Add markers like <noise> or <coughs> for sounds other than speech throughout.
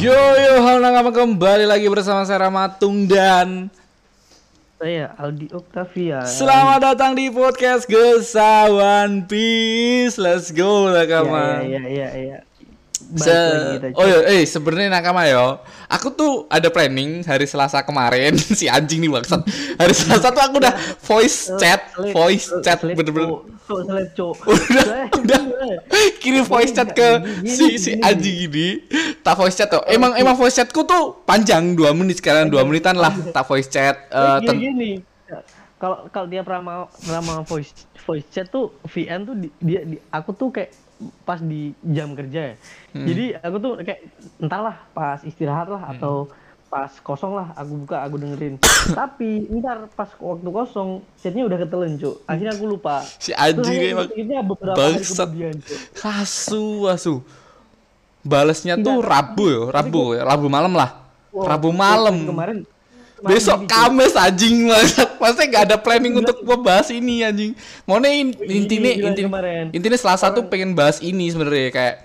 Yo yo halo nakama kembali lagi bersama saya Ramatung dan Saya Aldi Octavia. selamat datang di podcast Gesawan Peace. Let's go nakama. Iya, iya, iya, iya. Balik Se- oh iya, eh sebenarnya nakama yo. Aku tuh ada planning hari Selasa kemarin <laughs> si anjing nih maksud. Hari Selasa tuh aku udah voice chat, voice chat bener-bener. Udah, udah. kirim voice chat ke si si gini. anjing ini tak voice chat tuh emang emang voice chatku tuh panjang dua menit sekarang dua menitan lah tak voice chat ten- gini. Kalau kalau dia pernah pernah voice voice chat tuh VN tuh di- dia di, aku tuh kayak pas di jam kerja ya. Hmm. Jadi aku tuh kayak entahlah pas istirahat lah atau pas kosong lah aku buka aku dengerin. <coughs> Tapi ntar pas waktu kosong chatnya udah ketelen cuk. Akhirnya aku lupa. si anjing ini akhirnya beberapa hari bangsat. kemudian cuk. asu asu balesnya tuh rabu ya rabu ya rabu malam lah Wah, rabu malam kemarin besok kamis anjing. Banget <laughs> maksudnya nggak ada planning untuk membahas ini anjing. Mau intinya gila intinya kemarin. intinya selasa tuh pengen bahas ini sebenarnya kayak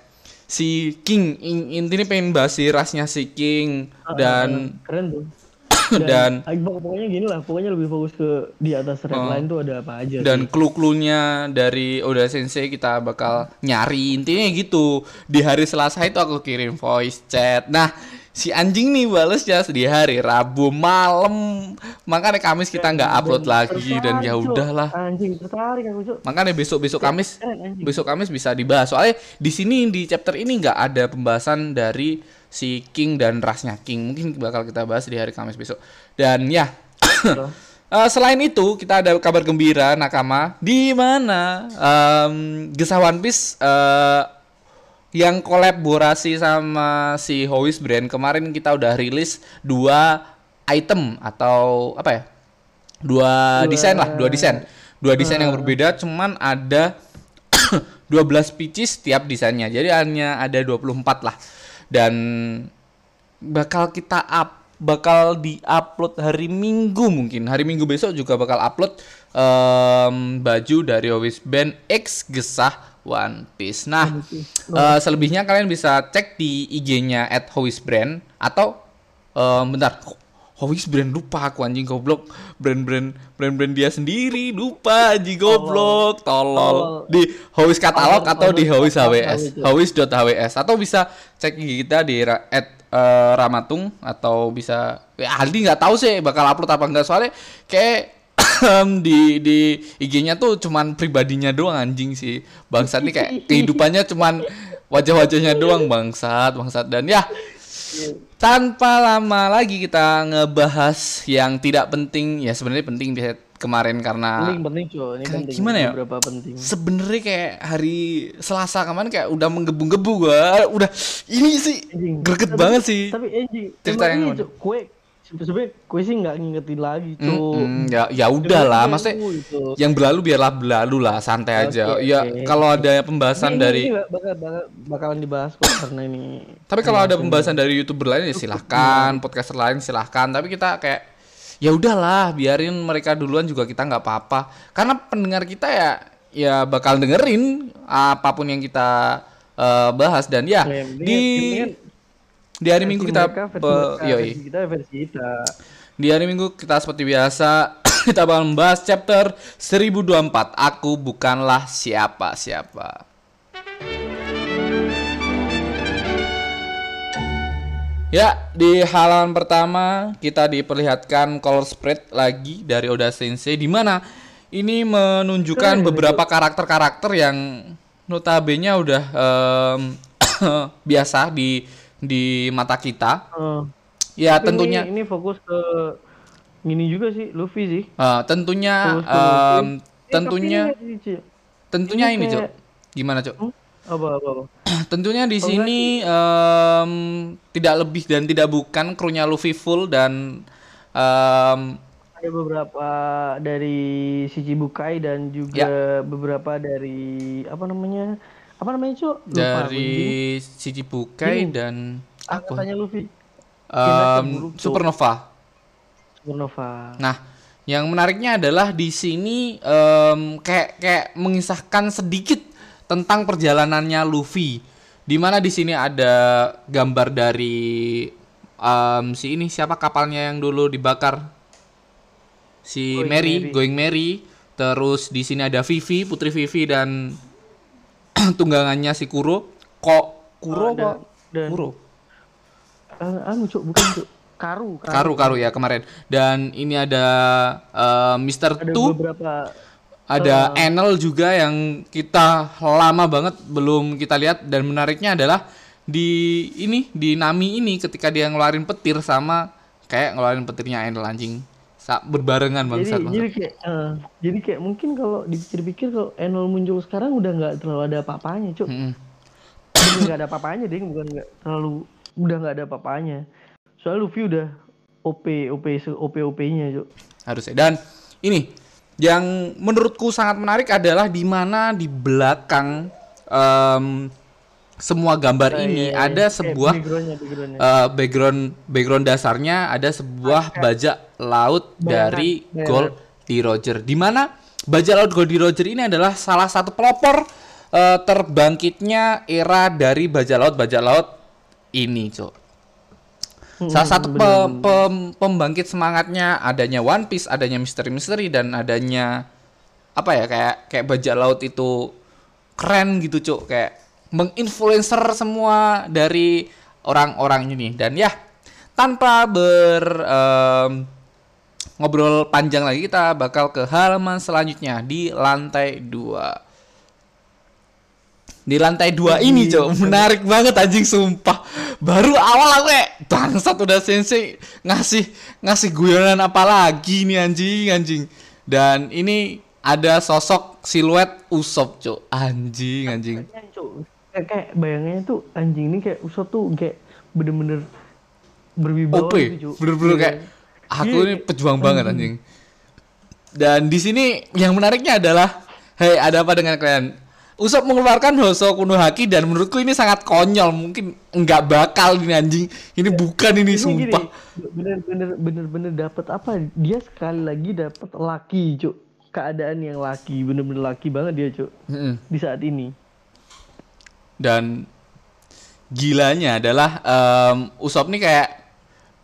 si King. In- intinya pengen bahas si rasnya si King dan keren tuh. <coughs> Dan Ah, pokoknya gini lah pokoknya lebih fokus ke di atas red line tuh ada apa aja dan clue-cluenya dari Oda Sensei kita bakal nyari. Intinya gitu. Di hari Selasa itu aku kirim voice chat. Nah si anjing nih balesnya di hari Rabu malam. Makanya Kamis kita nggak upload lagi dan ya Tertarik, udahlah. Anjing tertarik aku cuk. Makanya besok besok Kamis keren, anjing. besok Kamis bisa dibahas. Soalnya di sini di chapter ini nggak ada pembahasan dari si King dan rasnya King. Mungkin bakal kita bahas di hari Kamis besok. Dan ya <coughs> Eh, selain itu kita ada kabar gembira Nakama. Di mana em, Gesa One Piece eh, yang kolaborasi sama si Hois Brand kemarin kita udah rilis dua item atau apa ya? Dua, desain lah dua desain. Dua desain yang berbeda cuman ada 12 pieces tiap desainnya. Jadi hanya ada 24 lah. Dan bakal kita up bakal di-upload hari Minggu mungkin. Hari Minggu besok juga bakal upload em, baju dari Always Band X Gesah One Piece. Nah, eh, selebihnya kalian bisa cek di IG-nya @howisbrand atau em, bentar Hois brand lupa aku anjing goblok. Brand-brand brand-brand dia sendiri lupa anjing goblok. Tolol. Di Hois katalog atau di Hois HWS hois.hws atau bisa cek IG kita di at eh, Ramatung atau bisa ya Aldi nggak tahu sih bakal upload apa enggak soalnya kayak di di IG-nya tuh cuman pribadinya doang anjing sih. Bangsat nih kayak <laughs> kehidupannya cuman wajah-wajahnya doang bangsat bangsat. Dan ya tanpa lama lagi kita ngebahas yang tidak penting. Ya sebenarnya penting di kemarin karena penting penting cuy. Ini kayak penting. gimana ya? beberapa penting. Sebenarnya kayak hari Selasa kemarin kayak udah menggebu-gebu gua. Udah ini sih greget Tapi- banget sih. tapi anjing Cerita yang? Cuk, kue sebenarnya kue sih nggak ngingetin lagi cuy Mm-mm, ya ya udah lah maksudnya Gitu. yang berlalu biarlah berlalu lah santai aja. Oke, ya kalau ada pembahasan Ini- dari ini bakal, bakal, bakalan dibahas kok karena ini. Tapi kalau ada pembahasan dari youtuber lain ya silahkan, podcaster lain silahkan. Tapi kita kayak ya udahlah, biarin mereka duluan juga kita nggak apa-apa. Karena pendengar kita ya ya bakal dengerin apa pun yang kita eh, bahas. Dan ya Ya, di kan di hari Minggu kita mereka, versi pe- mereka, yoi. versi kita versi kita Di hari Minggu kita seperti biasa <coughs> kita bakal membahas chapter 1024. Aku bukanlah siapa-siapa. Ya, di halaman pertama kita diperlihatkan color spread lagi dari Oda Sensei di mana ini menunjukkan beberapa karakter-karakter yang notabene udah em, <coughs> biasa di di mata kita. Eh, Ya, tentunya ini, ini fokus ke gini juga sih Luffy sih Eh, tentunya Fokus em, Luffy. Eh, tentunya ini, tentunya ini ini cok gimana cok Hmm? apa apa, apa. <clears throat> tentunya di sini em, tidak lebih dan tidak bukan krunya Luffy full dan em, ada beberapa dari Shichibukai dan juga Ya. beberapa dari apa namanya apa namanya cuk? Lupa aku, dari Shichibukai Ini. dan apa? angkatannya Luffy. Em, Boruto. Supernova. Supernova. Nah, yang menariknya adalah di sini em, kayak kayak mengisahkan sedikit tentang perjalanannya Luffy. Di mana di sini ada gambar dari um, si ini siapa kapalnya yang dulu dibakar? Si Going Mary, Mary. Going Mary. Terus di sini ada Vivi Putri Vivi dan <clears throat> tunggangannya si Kuro. Kok Kuro Oh, dan- kok dan- Kuro? Eh, anu cuk bukan cuk. Karu Karu. Karu ya kemarin. Dan ini ada uh, Mr. ada Tu. beberapa ada Enel juga yang kita lama banget belum kita lihat. Dan menariknya adalah di ini di Nami ini ketika dia ngeluarin petir sama kayak ngeluarin petirnya Enel anjing Berbarengan jadi bangsat jadi bangsat. kayak eh, jadi kayak mungkin kalau dipikir-pikir kalau Enol muncul sekarang udah nggak terlalu ada apa-apanya cuk Mm-mm. Bener nggak ada apa-apanya deh bukan nggak terlalu udah nggak ada apa-apanya soalnya Luffy udah OP OP OP OP nya cuk harusnya dan ini yang menurutku sangat menarik adalah di mana di belakang em, semua gambar ini Kayak- ada kayak sebuah backgroundnya backgroundnya eh, background background dasarnya ada sebuah bajak laut dari bayangan. Gold di Roger. Di mana bajak laut Gold di Roger ini adalah salah satu pelopor eh, terbangkitnya era dari bajak laut bajak laut ini, Cok. Salah satu pe- pem- pembangkit semangatnya adanya One Piece, adanya misteri-misteri dan adanya apa ya kayak kayak bajak laut itu keren gitu cuk kayak menginfluencer semua dari orang-orang ini. Dan ya tanpa ber em, ngobrol panjang lagi kita bakal ke halaman selanjutnya di lantai 2 di lantai dua ini cok. menarik banget anjing sumpah. Baru awal aku kayak bangsat udah sensei ngasih ngasih guyonan apa lagi nih anjing anjing. Dan ini ada sosok siluet Usop cok. Anjing anjing kayak, kayak bayangannya tuh anjing ini kayak Usop tuh kayak bener-bener berwibawa OP gitu, bener-bener Iya. kayak aku Iya, ini kayak- pejuang banget anjing. dan di sini yang menariknya adalah hei ada apa dengan kalian? Usop mengeluarkan Hoso Kuno Haki dan menurutku ini sangat konyol mungkin nggak bakal ini anjing. Ini bukan ini, Ini sumpah. bener-bener bener-bener dapat apa? Dia sekali lagi dapat laki cuk. Keadaan yang laki bener-bener laki banget dia cuk. Mm-mm. di saat ini dan gilanya adalah em, Usop nih kayak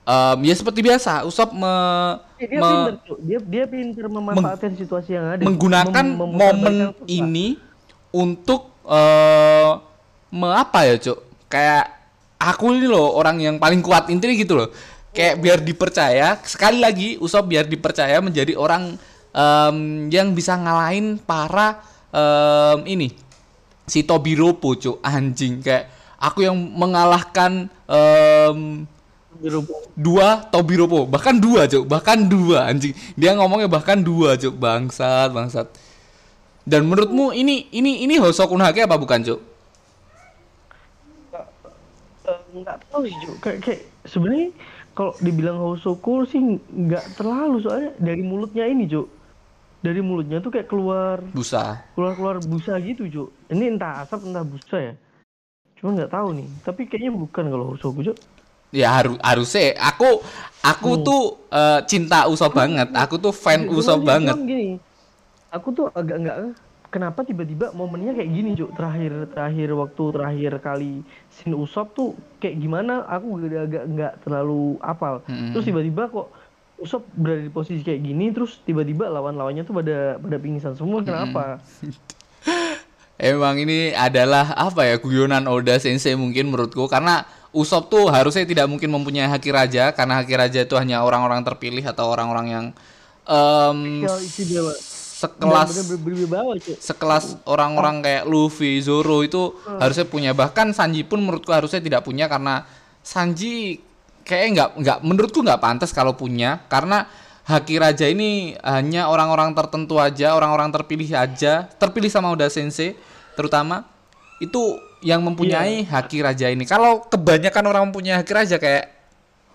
em, ya seperti biasa Usop me, Eh, dia me- pinter dia dia pinter memanfaatkan situasi yang ada. menggunakan Mem- momen ini untuk eh me apa ya cuk? Kayak aku ini loh orang yang paling kuat intinya gitu loh. Kayak biar dipercaya sekali lagi Usop biar dipercaya menjadi orang em, yang bisa ngalahin para em, ini si Tobiropo cuk. Anjing kayak aku yang mengalahkan em, Dirubung. dua Tobiropo bahkan dua cuk. Bahkan dua anjing. Dia ngomongnya bahkan dua cuk. Bangsat bangsat. Dan menurutmu ini ini ini Hosoku no Hake apa bukan cuk? Eh, nggak tahu sih Cuk. kayak, kayak sebenarnya kalau dibilang Hosoku sih nggak terlalu. Soalnya dari mulutnya ini Cuk dari mulutnya tuh kayak keluar. Busa. Keluar keluar busa gitu Cuk. Ini entah asap entah busa ya. Cuma nggak tahu nih. Tapi kayaknya bukan kalau Hosoku Cuk. Ya harus harusnya. Aku aku tuh eh, cinta Usop banget. aku tuh fan Usop banget. cuman gini aku tuh agak nggak kenapa tiba-tiba momennya kayak gini Cuk? Terakhir terakhir waktu terakhir kali sin Usop tuh kayak gimana? Aku agak agak nggak terlalu apal. Mm-mm. terus tiba-tiba kok Usop berada di posisi kayak gini terus tiba-tiba lawan-lawannya tuh pada pada pingsan semua kenapa? <laughs> Emang ini adalah apa ya guyonan Oda Sensei mungkin menurutku. Karena Usop tuh harusnya tidak mungkin mempunyai haki raja karena haki raja itu hanya orang-orang terpilih atau orang-orang yang ya istimewa sekelas sekelas orang-orang kayak Luffy, Zoro itu harusnya punya. Bahkan Sanji pun menurutku harusnya tidak punya karena Sanji kayak nggak nggak menurutku nggak pantas kalau punya karena haki raja ini hanya orang-orang tertentu aja orang-orang terpilih aja terpilih sama Oda Sensei terutama itu yang mempunyai haki raja ini. Kalau kebanyakan orang mempunyai haki raja kayak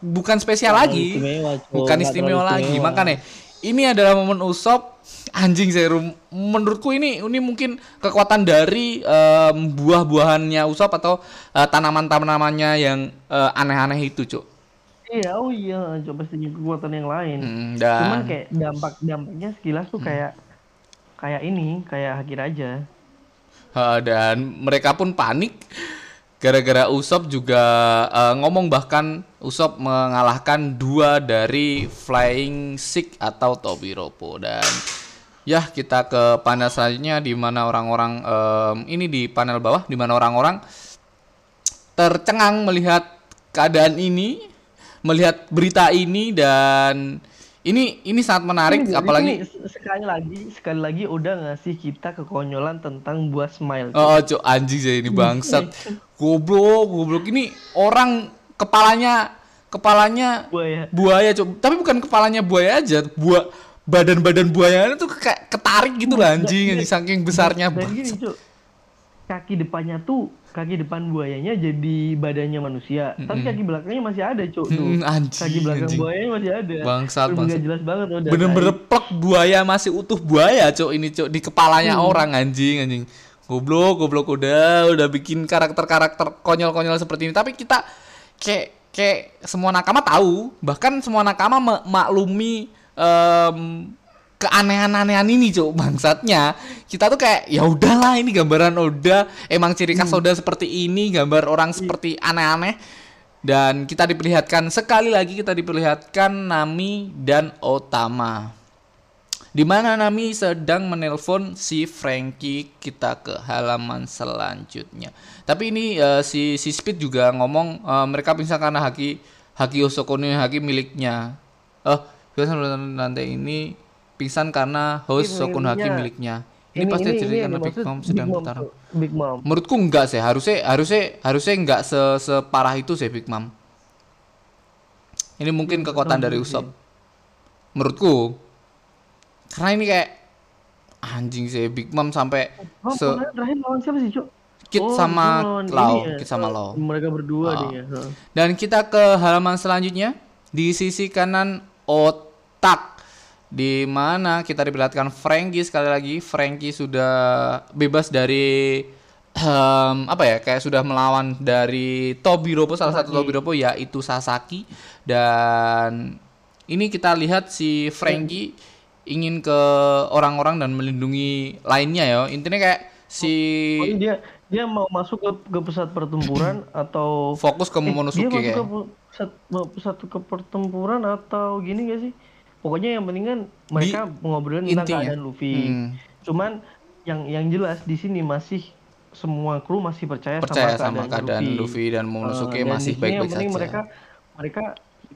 bukan spesial lagi istimewa, bukan istimewa lagi. istimewa. makanya ini adalah momen Usop anjing serum menurutku ini ini mungkin kekuatan dari em, buah-buahannya Usop atau eh, tanaman-tanamannya yang eh, aneh-aneh itu cuk Iya, oh iya, coba pasti kekuatan yang lain. Hmm, Cuman dan kayak dampak dampaknya sekilas tuh kayak kayak ini, kayak Haki Raja. eh, dan mereka pun panik gara-gara Usop juga uh, ngomong bahkan Usop mengalahkan dua dari Flying Sick atau Tobiropo dan ya kita ke panel selanjutnya di mana orang-orang um, ini di panel bawah di mana orang-orang tercengang melihat keadaan ini melihat berita ini dan ini ini sangat menarik Ini, apalagi ini sekali lagi sekali lagi udah ngasih kita kekonyolan tentang buah smile. oh, oh cok anjing sih ini bangsat <laughs> goblok goblok ini orang kepalanya kepalanya Buaya. buaya cok tapi bukan kepalanya buaya aja buah badan-badan buaya itu kayak ketarik gitu lah anjing anjing saking besarnya Dan gini, bangsat. Kaki depannya tuh kaki depan buayanya jadi badannya manusia, tapi kaki belakangnya masih ada, Cuk. Tuh. Mm, anjing, kaki belakang anjing. buayanya masih ada. Bangsat, bangsat. jelas banget udah. bener-bener plek buaya masih utuh buaya cok ini cok di kepalanya Hmm. orang anjing anjing goblok goblok udah udah bikin karakter-karakter konyol-konyol seperti ini tapi kita kayak kayak semua nakama tahu bahkan semua nakama memaklumi em, keanehan-anehan ini cok bangsatnya kita tuh kayak ya udahlah ini gambaran Oda emang ciri khas Oda seperti ini gambar orang seperti aneh-aneh dan kita diperlihatkan sekali lagi kita diperlihatkan Nami dan Otama. Di mana Nami sedang menelpon si Frankie kita ke halaman selanjutnya. Tapi ini eh, si si Speed juga ngomong eh, mereka pingsan karena haki haki Osoko ini haki miliknya. Oh, pingsan lantai ini pingsan karena host Ini Sokun haki miliknya. miliknya. Ini, pasti jadi karena Big Mom sedang Big Mom, bertarung. Cuk. Big Mom. Menurutku enggak sih, harusnya harusnya harusnya enggak se separah itu sih Big Mom. Ini mungkin kekuatan dari Usop. Menurutku. Karena ini kayak anjing sih Big Mom sampai Oh, se terakhir lawan siapa sih, Cuk? Kit Oh, sama Lau, ini ya, Kit sama Lau. Mereka berdua ya. heeh. Dan kita ke halaman selanjutnya di sisi kanan otak di mana kita diperlihatkan Frankie sekali lagi Frankie sudah bebas dari em, apa ya kayak sudah melawan dari Tobiropo salah satu Tobiropo yaitu Sasaki. Dan ini kita lihat si Frankie ingin ke orang-orang dan melindungi lainnya ya intinya kayak si Oh, dia dia mau masuk ke ke pusat pertempuran <clears throat> atau fokus ke Eh, dia Momonosuke masuk kayak ke pu- pusat, pusat ke pertempuran atau gini gak sih? Pokoknya yang penting kan mereka ngobrolin tentang keadaan Luffy. Hmm. Cuman yang yang jelas di sini masih semua kru masih percaya, percaya sama sama keadaan Luffy, dan Momonosuke Eh, dan masih di baik-baik saja. mereka mereka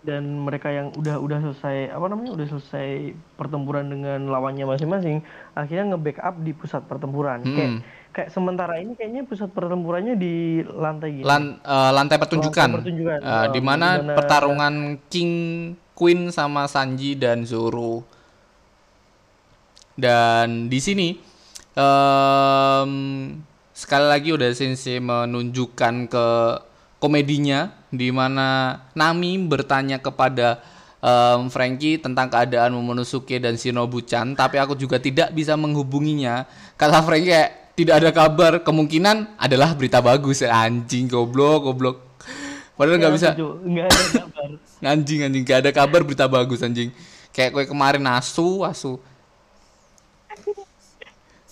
dan mereka yang udah udah selesai apa namanya udah selesai pertempuran dengan lawannya masing-masing akhirnya nge-backup di pusat pertempuran Hmm. kayak kayak sementara ini kayaknya pusat pertempurannya di lantai gini Lan- eh, lantai pertunjukan, Lantai pertunjukan. Eh, Oh, di mana pertarungan King Queen sama Sanji dan Zoro. Dan di sini em, sekali lagi udah Sensei menunjukkan ke komedinya di mana Nami bertanya kepada em, Frankie tentang keadaan Momonosuke dan Shinobu-chan, tapi aku juga tidak bisa menghubunginya. Kata Frankie kayak tidak ada kabar, kemungkinan adalah berita bagus. Anjing goblok, goblok. Padahal nggak bisa. nggak ada kabar. <laughs> Anjing anjing. Gak ada kabar berita bagus anjing. Kayak kue kemarin asu asu.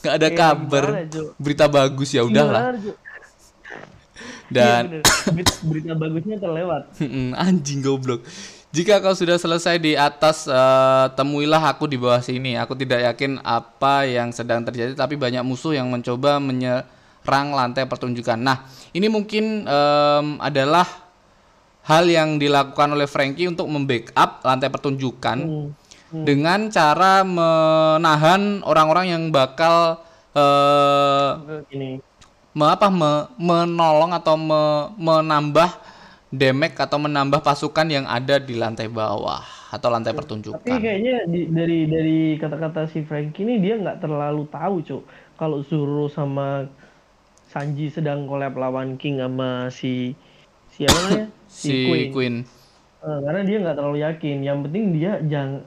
Nggak ada Kayak kabar gimana, berita bagus. Ya udahlah. Dan bener. Berita- berita bagusnya terlewat. <laughs> Anjing goblok jika kau sudah selesai di atas eh, temuilah aku di bawah sini. Aku tidak yakin apa yang sedang terjadi tapi banyak musuh yang mencoba menyerang lantai pertunjukan. Nah ini mungkin em, adalah hal yang dilakukan oleh Frankie untuk membackup lantai pertunjukan Hmm. dengan cara menahan orang-orang yang bakal eh ini me, apa me- menolong atau me- menambah damage atau menambah pasukan yang ada di lantai bawah atau lantai tapi pertunjukan. kayaknya di- dari dari kata-kata si Frank ini dia nggak terlalu tahu cuk kalau Zoro sama Sanji sedang collab lawan King sama si siapa namanya <coughs> Si Queen. Eh, karena dia nggak terlalu yakin yang penting dia jangan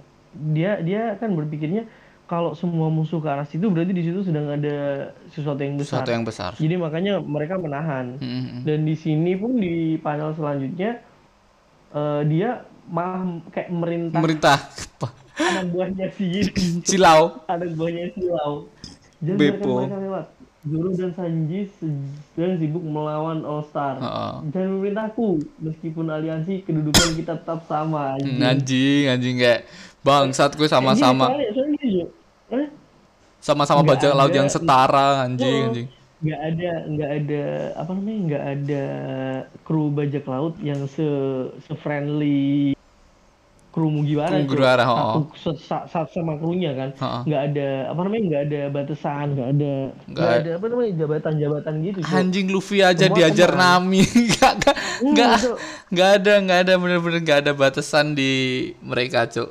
dia dia kan berpikirnya kalau semua musuh ke arah situ berarti di situ sedang ada sesuatu yang besar Sesuatu yang besar. jadi makanya mereka menahan Mm-mm. dan di sini pun di panel selanjutnya eh, dia malah kayak merintah Pemerintah anak buahnya si <laughs> Silau. anak buahnya si Lau jangan Beppo. biarkan mereka lewat Zoro dan Sanji sedang sibuk melawan All Star. Heeh. Jangan memerintahku, meskipun aliansi kedudukan kita tetap sama. Hmm, anjing anjing kayak bangsat gue sama-sama soalnya- soalnya? Sama-sama bajak laut yang setara anjing Oh, anjing nggak ada nggak ada apa namanya nggak ada kru bajak laut yang se se friendly kru Mugiwara. Mugiwara, oh. satu se- sa- sa- sama krunya kan Oh. nggak ada apa namanya nggak ada batasan nggak ada Nggak ada apa namanya jabatan jabatan gitu anjing Luffy aja Semua diajar teman. Nami <laughs> nggak nggak nggak Cuk. nggak ada nggak ada bener-bener nggak ada batasan di mereka cuk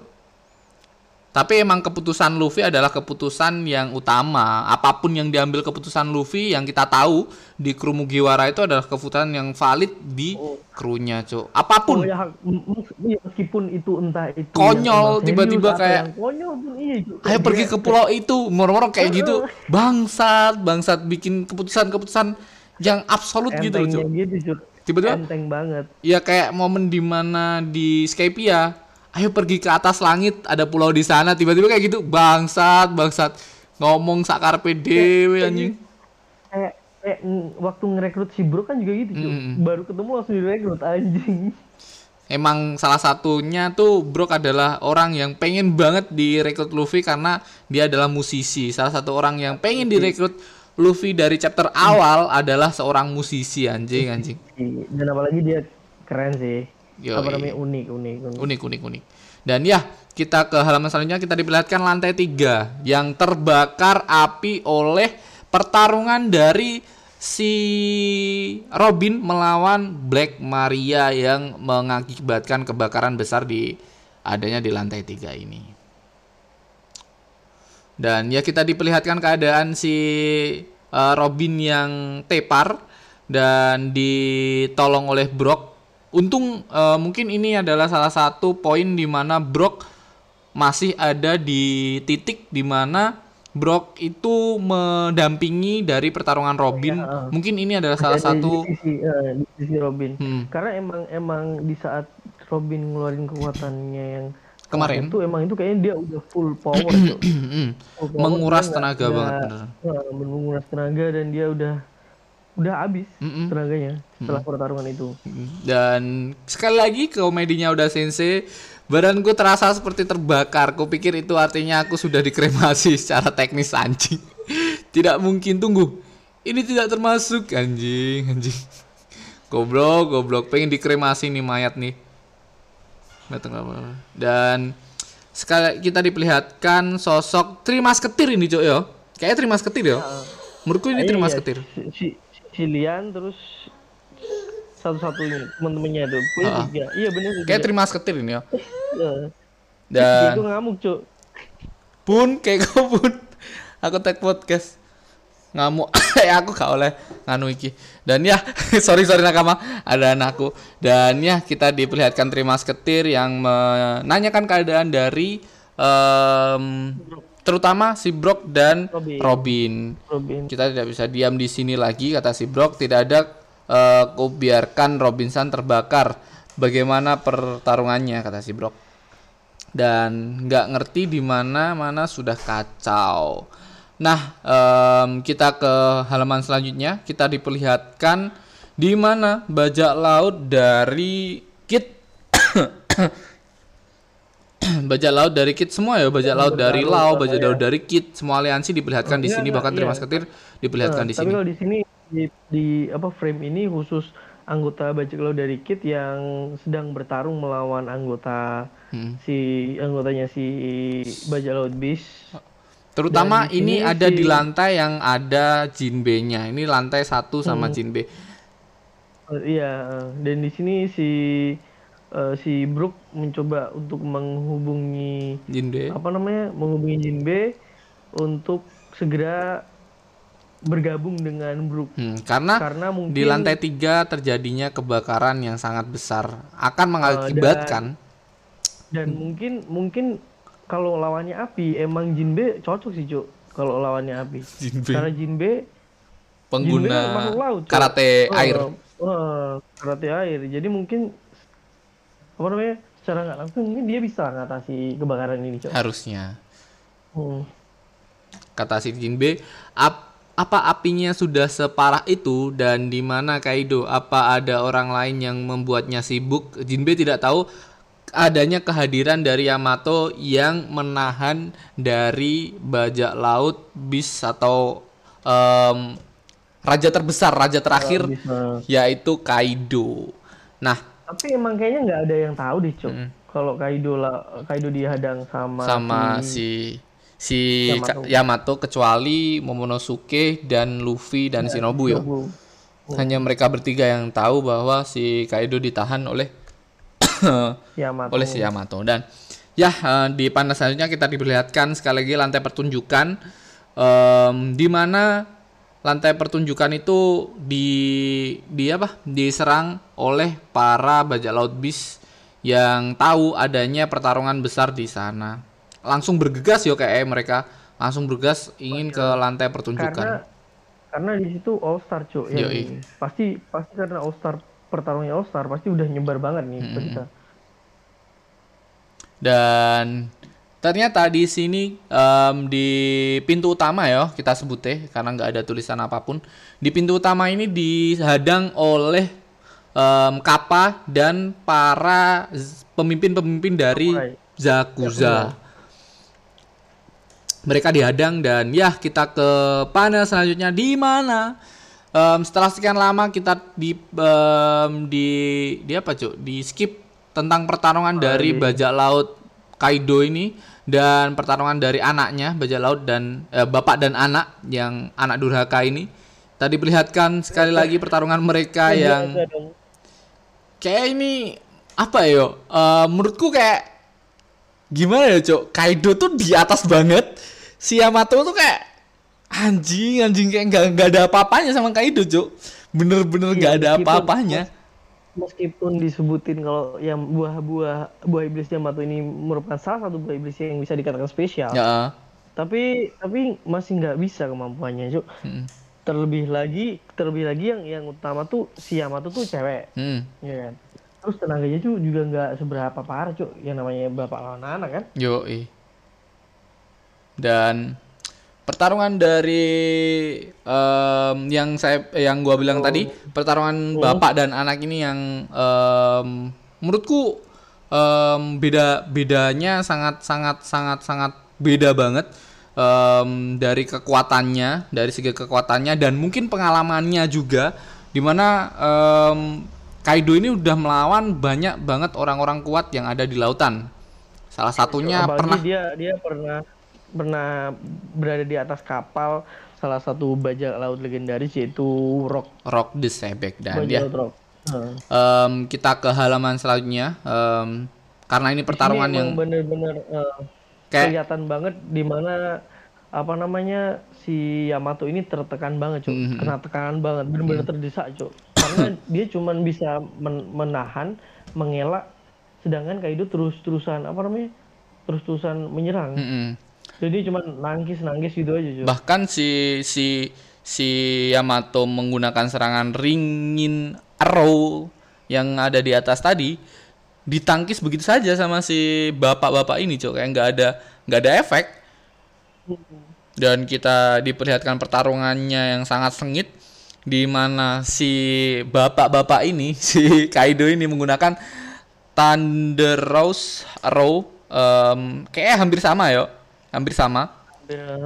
tapi emang keputusan Luffy adalah keputusan yang utama. Apa pun yang diambil keputusan Luffy yang kita tahu di kru Mugiwara itu adalah keputusan yang valid di krunya cuk. Apa pun. Oh, ya, meskipun itu entah itu Konyol, yang emang tiba-tiba kayak, konyol pun iya Cuk. ayo pergi ke pulau itu moro-moro kayak gitu. Bangsat bangsat bikin keputusan-keputusan yang absolut gitu cuk. gitu Cuk. tiba-tiba enteng banget. Ya kayak momen di mana di Skypia ayo pergi ke atas langit ada pulau di sana. Tiba-tiba kayak gitu bangsat bangsat. Ngomong sakarpe dewe anjing. kayak kayak waktu ngerekrut si Bro kan juga gitu. Mm-mm. baru ketemu langsung direkrut anjing. Emang salah satunya tuh Brock adalah orang yang pengen banget direkrut Luffy karena dia adalah musisi. Salah satu orang yang pengen direkrut Luffy dari chapter awal adalah seorang musisi anjing anjing. Dan apalagi dia keren sih Yoi. apa namanya unik unik, unik. unik unik unik dan ya kita ke halaman selanjutnya kita diperlihatkan lantai tiga yang terbakar api oleh pertarungan dari si Robin melawan Black Maria yang mengakibatkan kebakaran besar di adanya di lantai tiga ini dan ya kita diperlihatkan keadaan si eh, Robin yang tepar dan ditolong oleh Brock. Untung eh, mungkin ini adalah salah satu poin di mana Brock masih ada di titik di mana Brock itu mendampingi dari pertarungan Robin. Mungkin ini adalah salah Ada di satu sisi, eh, di sisi Robin Hmm. karena emang emang di saat Robin ngeluarin kekuatannya yang Kemarin? itu emang itu kayaknya dia udah full <clears throat> power. Hmm, Full power, menguras tenaga banget bener. eh, menguras tenaga dan dia udah udah habis Mm-mm. tenaganya setelah pertarungan itu. Dan sekali lagi komedinya udah sensei Badanku terasa seperti terbakar. Kupikir itu artinya aku sudah dikremasi secara teknis anjing. <laughs> Tidak mungkin tunggu. Ini tidak termasuk anjing anjing. Goblok goblok. Pengen dikremasi nih mayat nih. Dan sekali kita diperlihatkan sosok Trimas Ketir ini cok yo. Kayaknya Trimas Ketir yo. Menurutku ini Iya, Trimas iya, Ketir. Si, si, si Lian terus satu-satunya temen-temennya tuh punya Ah. tiga iya bener Kayak Trimas Ketir ini Iya. Dan itu ngamuk cuk Bun, kayak gue bun. Aku tag podcast. Ngamuk. ya <laughs> aku gak oleh nganu iki. Dan ya, <laughs> sorry sorry nakama, ada anakku. Dan ya, kita diperlihatkan Trimas Ketir yang menanyakan keadaan dari em, terutama si Brock dan Robin. Robin. Robin Kita tidak bisa diam di sini lagi kata si Brock. Tidak ada eh, ku biarkan Robinson terbakar. Bagaimana pertarungannya kata si Brock. Dan nggak ngerti di mana mana sudah kacau. Nah em, kita ke halaman selanjutnya. Kita diperlihatkan di mana bajak laut dari Kit <coughs> <clears throat> bajak laut dari Kit semua ya bajak laut dari Lau, bajak laut dari Kit semua aliansi diperlihatkan di Iya, sini bahkan iya. Trimas Ketir diperlihatkan di Nah, tapi sini. kalau di sini di, di apa frame ini khusus anggota bajak laut dari Kit yang sedang bertarung melawan anggota Hmm. si anggotanya si bajak laut bis Terutama Dan di ini sini ada di lantai yang ada Jinbe-nya. Ini lantai satu sama Hmm. Jinbe. Eh, iya dan di sini si eh, si Brook mencoba untuk menghubungi Jinbe. apa namanya? Menghubungi Jinbe untuk segera bergabung dengan Brook. Hmm, karena, karena mungkin di lantai tiga terjadinya kebakaran yang sangat besar. Akan mengakibatkan dan mungkin mungkin kalau lawannya api emang Jinbe cocok sih cuk kalau lawannya api. Jinbe karena Jinbe pengguna Jinbe laut, karate Oh, air. oh, karate air. Jadi mungkin apa namanya secara nggak langsung mungkin dia bisa ngatasi kebakaran ini cuk Harusnya Hmm. kata si Jinbe ap- apa apinya sudah separah itu dan di mana Kaido? Apa ada orang lain yang membuatnya sibuk? Jinbe tidak tahu adanya kehadiran dari Yamato yang menahan dari bajak laut bis atau um, raja terbesar, raja terakhir yaitu Kaido. Nah, tapi emang kayaknya nggak ada yang tahu deh, Cuk. Mm -hmm. Kalau Kaido lah, Kaido dihadang sama sama si si Yamato, Yamato kecuali Momonosuke dan Luffy dan ya, Shinobu ya. Hanya mereka bertiga yang tahu bahwa si Kaido ditahan oleh <coughs> Yamato. oleh si Yamato dan ya uh, di panel selanjutnya kita diperlihatkan sekali lagi lantai pertunjukan um, di mana lantai pertunjukan itu di di apa? Diserang oleh para bajak laut bis yang tahu adanya pertarungan besar di sana. Langsung bergegas yo kayak mereka. Langsung bergegas ingin ke lantai pertunjukan. Karena karena di situ All Star cuy ya pasti pasti karena All Star pertarungannya All Star pasti udah nyebar banget nih hmm. dan Ternyata di sini um, di pintu utama ya kita sebut ya karena nggak ada tulisan apa pun. Di pintu utama ini dihadang oleh um, Kappa dan para pemimpin-pemimpin dari Zakuza. Mereka dihadang dan ya kita ke panel selanjutnya di mana um, setelah sekian lama kita di um, di di apa cuy di skip tentang pertarungan oh, dari iya. bajak laut Kaido ini dan pertarungan dari anaknya bajak laut dan eh, bapak dan anak yang anak durhaka ini. Tadi perlihatkan sekali lagi pertarungan mereka yang kayak ini apa ya uh, menurutku kayak gimana ya cok Kaido tuh di atas banget. Si Yamato tuh kayak anjing anjing kayak nggak nggak ada apa-apanya sama Kaido cok bener-bener nggak iya, ada apa-apanya meskipun disebutin kalau yang buah-buah buah iblis Yamato ini merupakan salah satu buah iblis yang bisa dikatakan spesial. Ya. Tapi tapi masih nggak bisa kemampuannya, Cuk. Hmm. Terlebih lagi terlebih lagi yang yang utama tuh si Yamato tuh cewek. Hmm. Ya kan? Terus tenaganya tuh juga nggak seberapa parah, Cuk. Yang namanya bapak lawan anak kan? Yo, Dan pertarungan dari um, yang saya yang gua bilang oh. tadi pertarungan oh. bapak dan anak ini yang um, menurutku um, beda bedanya sangat sangat sangat sangat beda banget um, dari kekuatannya dari segi kekuatannya dan mungkin pengalamannya juga di mana um, Kaido ini udah melawan banyak banget orang-orang kuat yang ada di lautan salah satunya Apalagi pernah dia dia pernah pernah berada di atas kapal salah satu bajak laut legendaris yaitu Rock. Rock the Sebek dan dia Rock. Um, kita ke halaman selanjutnya. Um, karena ini pertarungan ini yang bener-bener uh, kayak... kelihatan banget di mana apa namanya si Yamato ini tertekan banget cuy mm -hmm. kena tekanan banget bener-bener mm -hmm. terdesak cuy karena <coughs> dia cuman bisa men menahan mengelak sedangkan Kaido terus-terusan apa namanya terus-terusan menyerang. Mm -hmm jadi cuma nangis nangis gitu aja cuy. bahkan si si si Yamato menggunakan serangan ringin arrow yang ada di atas tadi ditangkis begitu saja sama si bapak-bapak ini cok. Kayak nggak ada nggak ada efek. Dan kita diperlihatkan pertarungannya yang sangat sengit di mana si bapak-bapak ini <laughs> si Kaido ini menggunakan Thunder Rose Arrow um, kayak hampir sama ya hampir sama. Ya,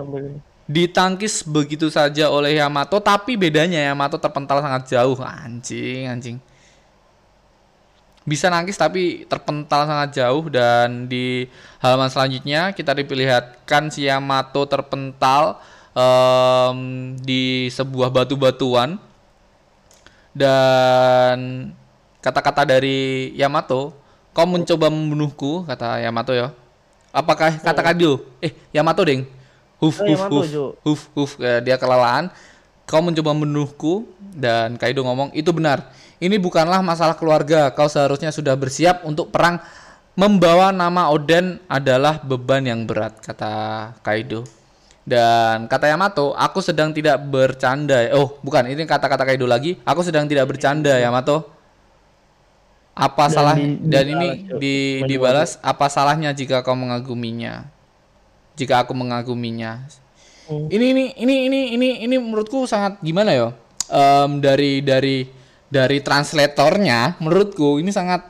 Ditangkis begitu saja oleh Yamato, tapi bedanya Yamato terpental sangat jauh. Anjing, anjing. Bisa nangkis tapi terpental sangat jauh dan di halaman selanjutnya kita diperlihatkan si Yamato terpental um, di sebuah batu-batuan dan kata-kata dari Yamato, kau mencoba membunuhku, kata Yamato ya Apakah kata oh. Kado? Eh, Yamato deng. Huf, oh, huf, huf, huf, huf, eh, dia kelelahan. Kau mencoba menuhku dan Kaido ngomong itu benar. Ini bukanlah masalah keluarga. Kau seharusnya sudah bersiap untuk perang. Membawa nama Oden adalah beban yang berat, kata Kaido. Dan kata Yamato, aku sedang tidak bercanda. Oh, bukan, ini kata-kata Kaido lagi. Aku sedang tidak bercanda, Yamato apa dan salah di, dan ini di dibalas apa salahnya jika kau mengaguminya jika aku mengaguminya Hmm. Ini ini ini ini ini ini menurutku sangat gimana ya? Um, dari dari dari translatornya menurutku ini sangat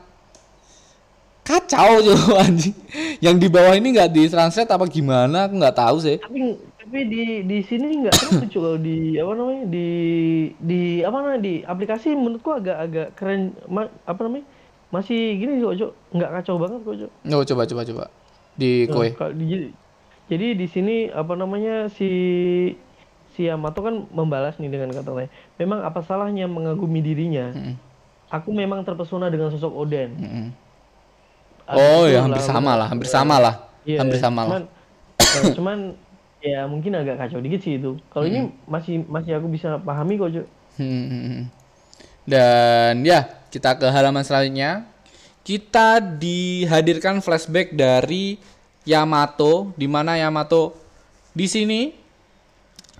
kacau tuh <laughs> anjing. Yang di bawah ini nggak ditranslate apa gimana? Aku nggak tahu sih. Tapi tapi di di sini nggak tahu kalau di apa namanya di di apa namanya di aplikasi menurutku agak agak keren ma, apa namanya masih gini kok cok nggak kacau banget kok cok. Oh, coba coba coba di kue. Nah, di, jadi di sini apa namanya si si Yamato kan membalas nih dengan kata lain. Memang apa salahnya mengagumi dirinya? -hmm. Aku memang terpesona dengan sosok Oden. -hmm. Oh ya hampir sama lah, hampir sama lah, iya, hampir sama cuman, lah. Eh, cuman ya mungkin agak kacau dikit sih itu. Kalau -hmm. ini masih masih aku bisa pahami kok cuy. Hmm. Dan ya kita ke halaman selanjutnya. Kita dihadirkan flashback dari Yamato, di mana Yamato di sini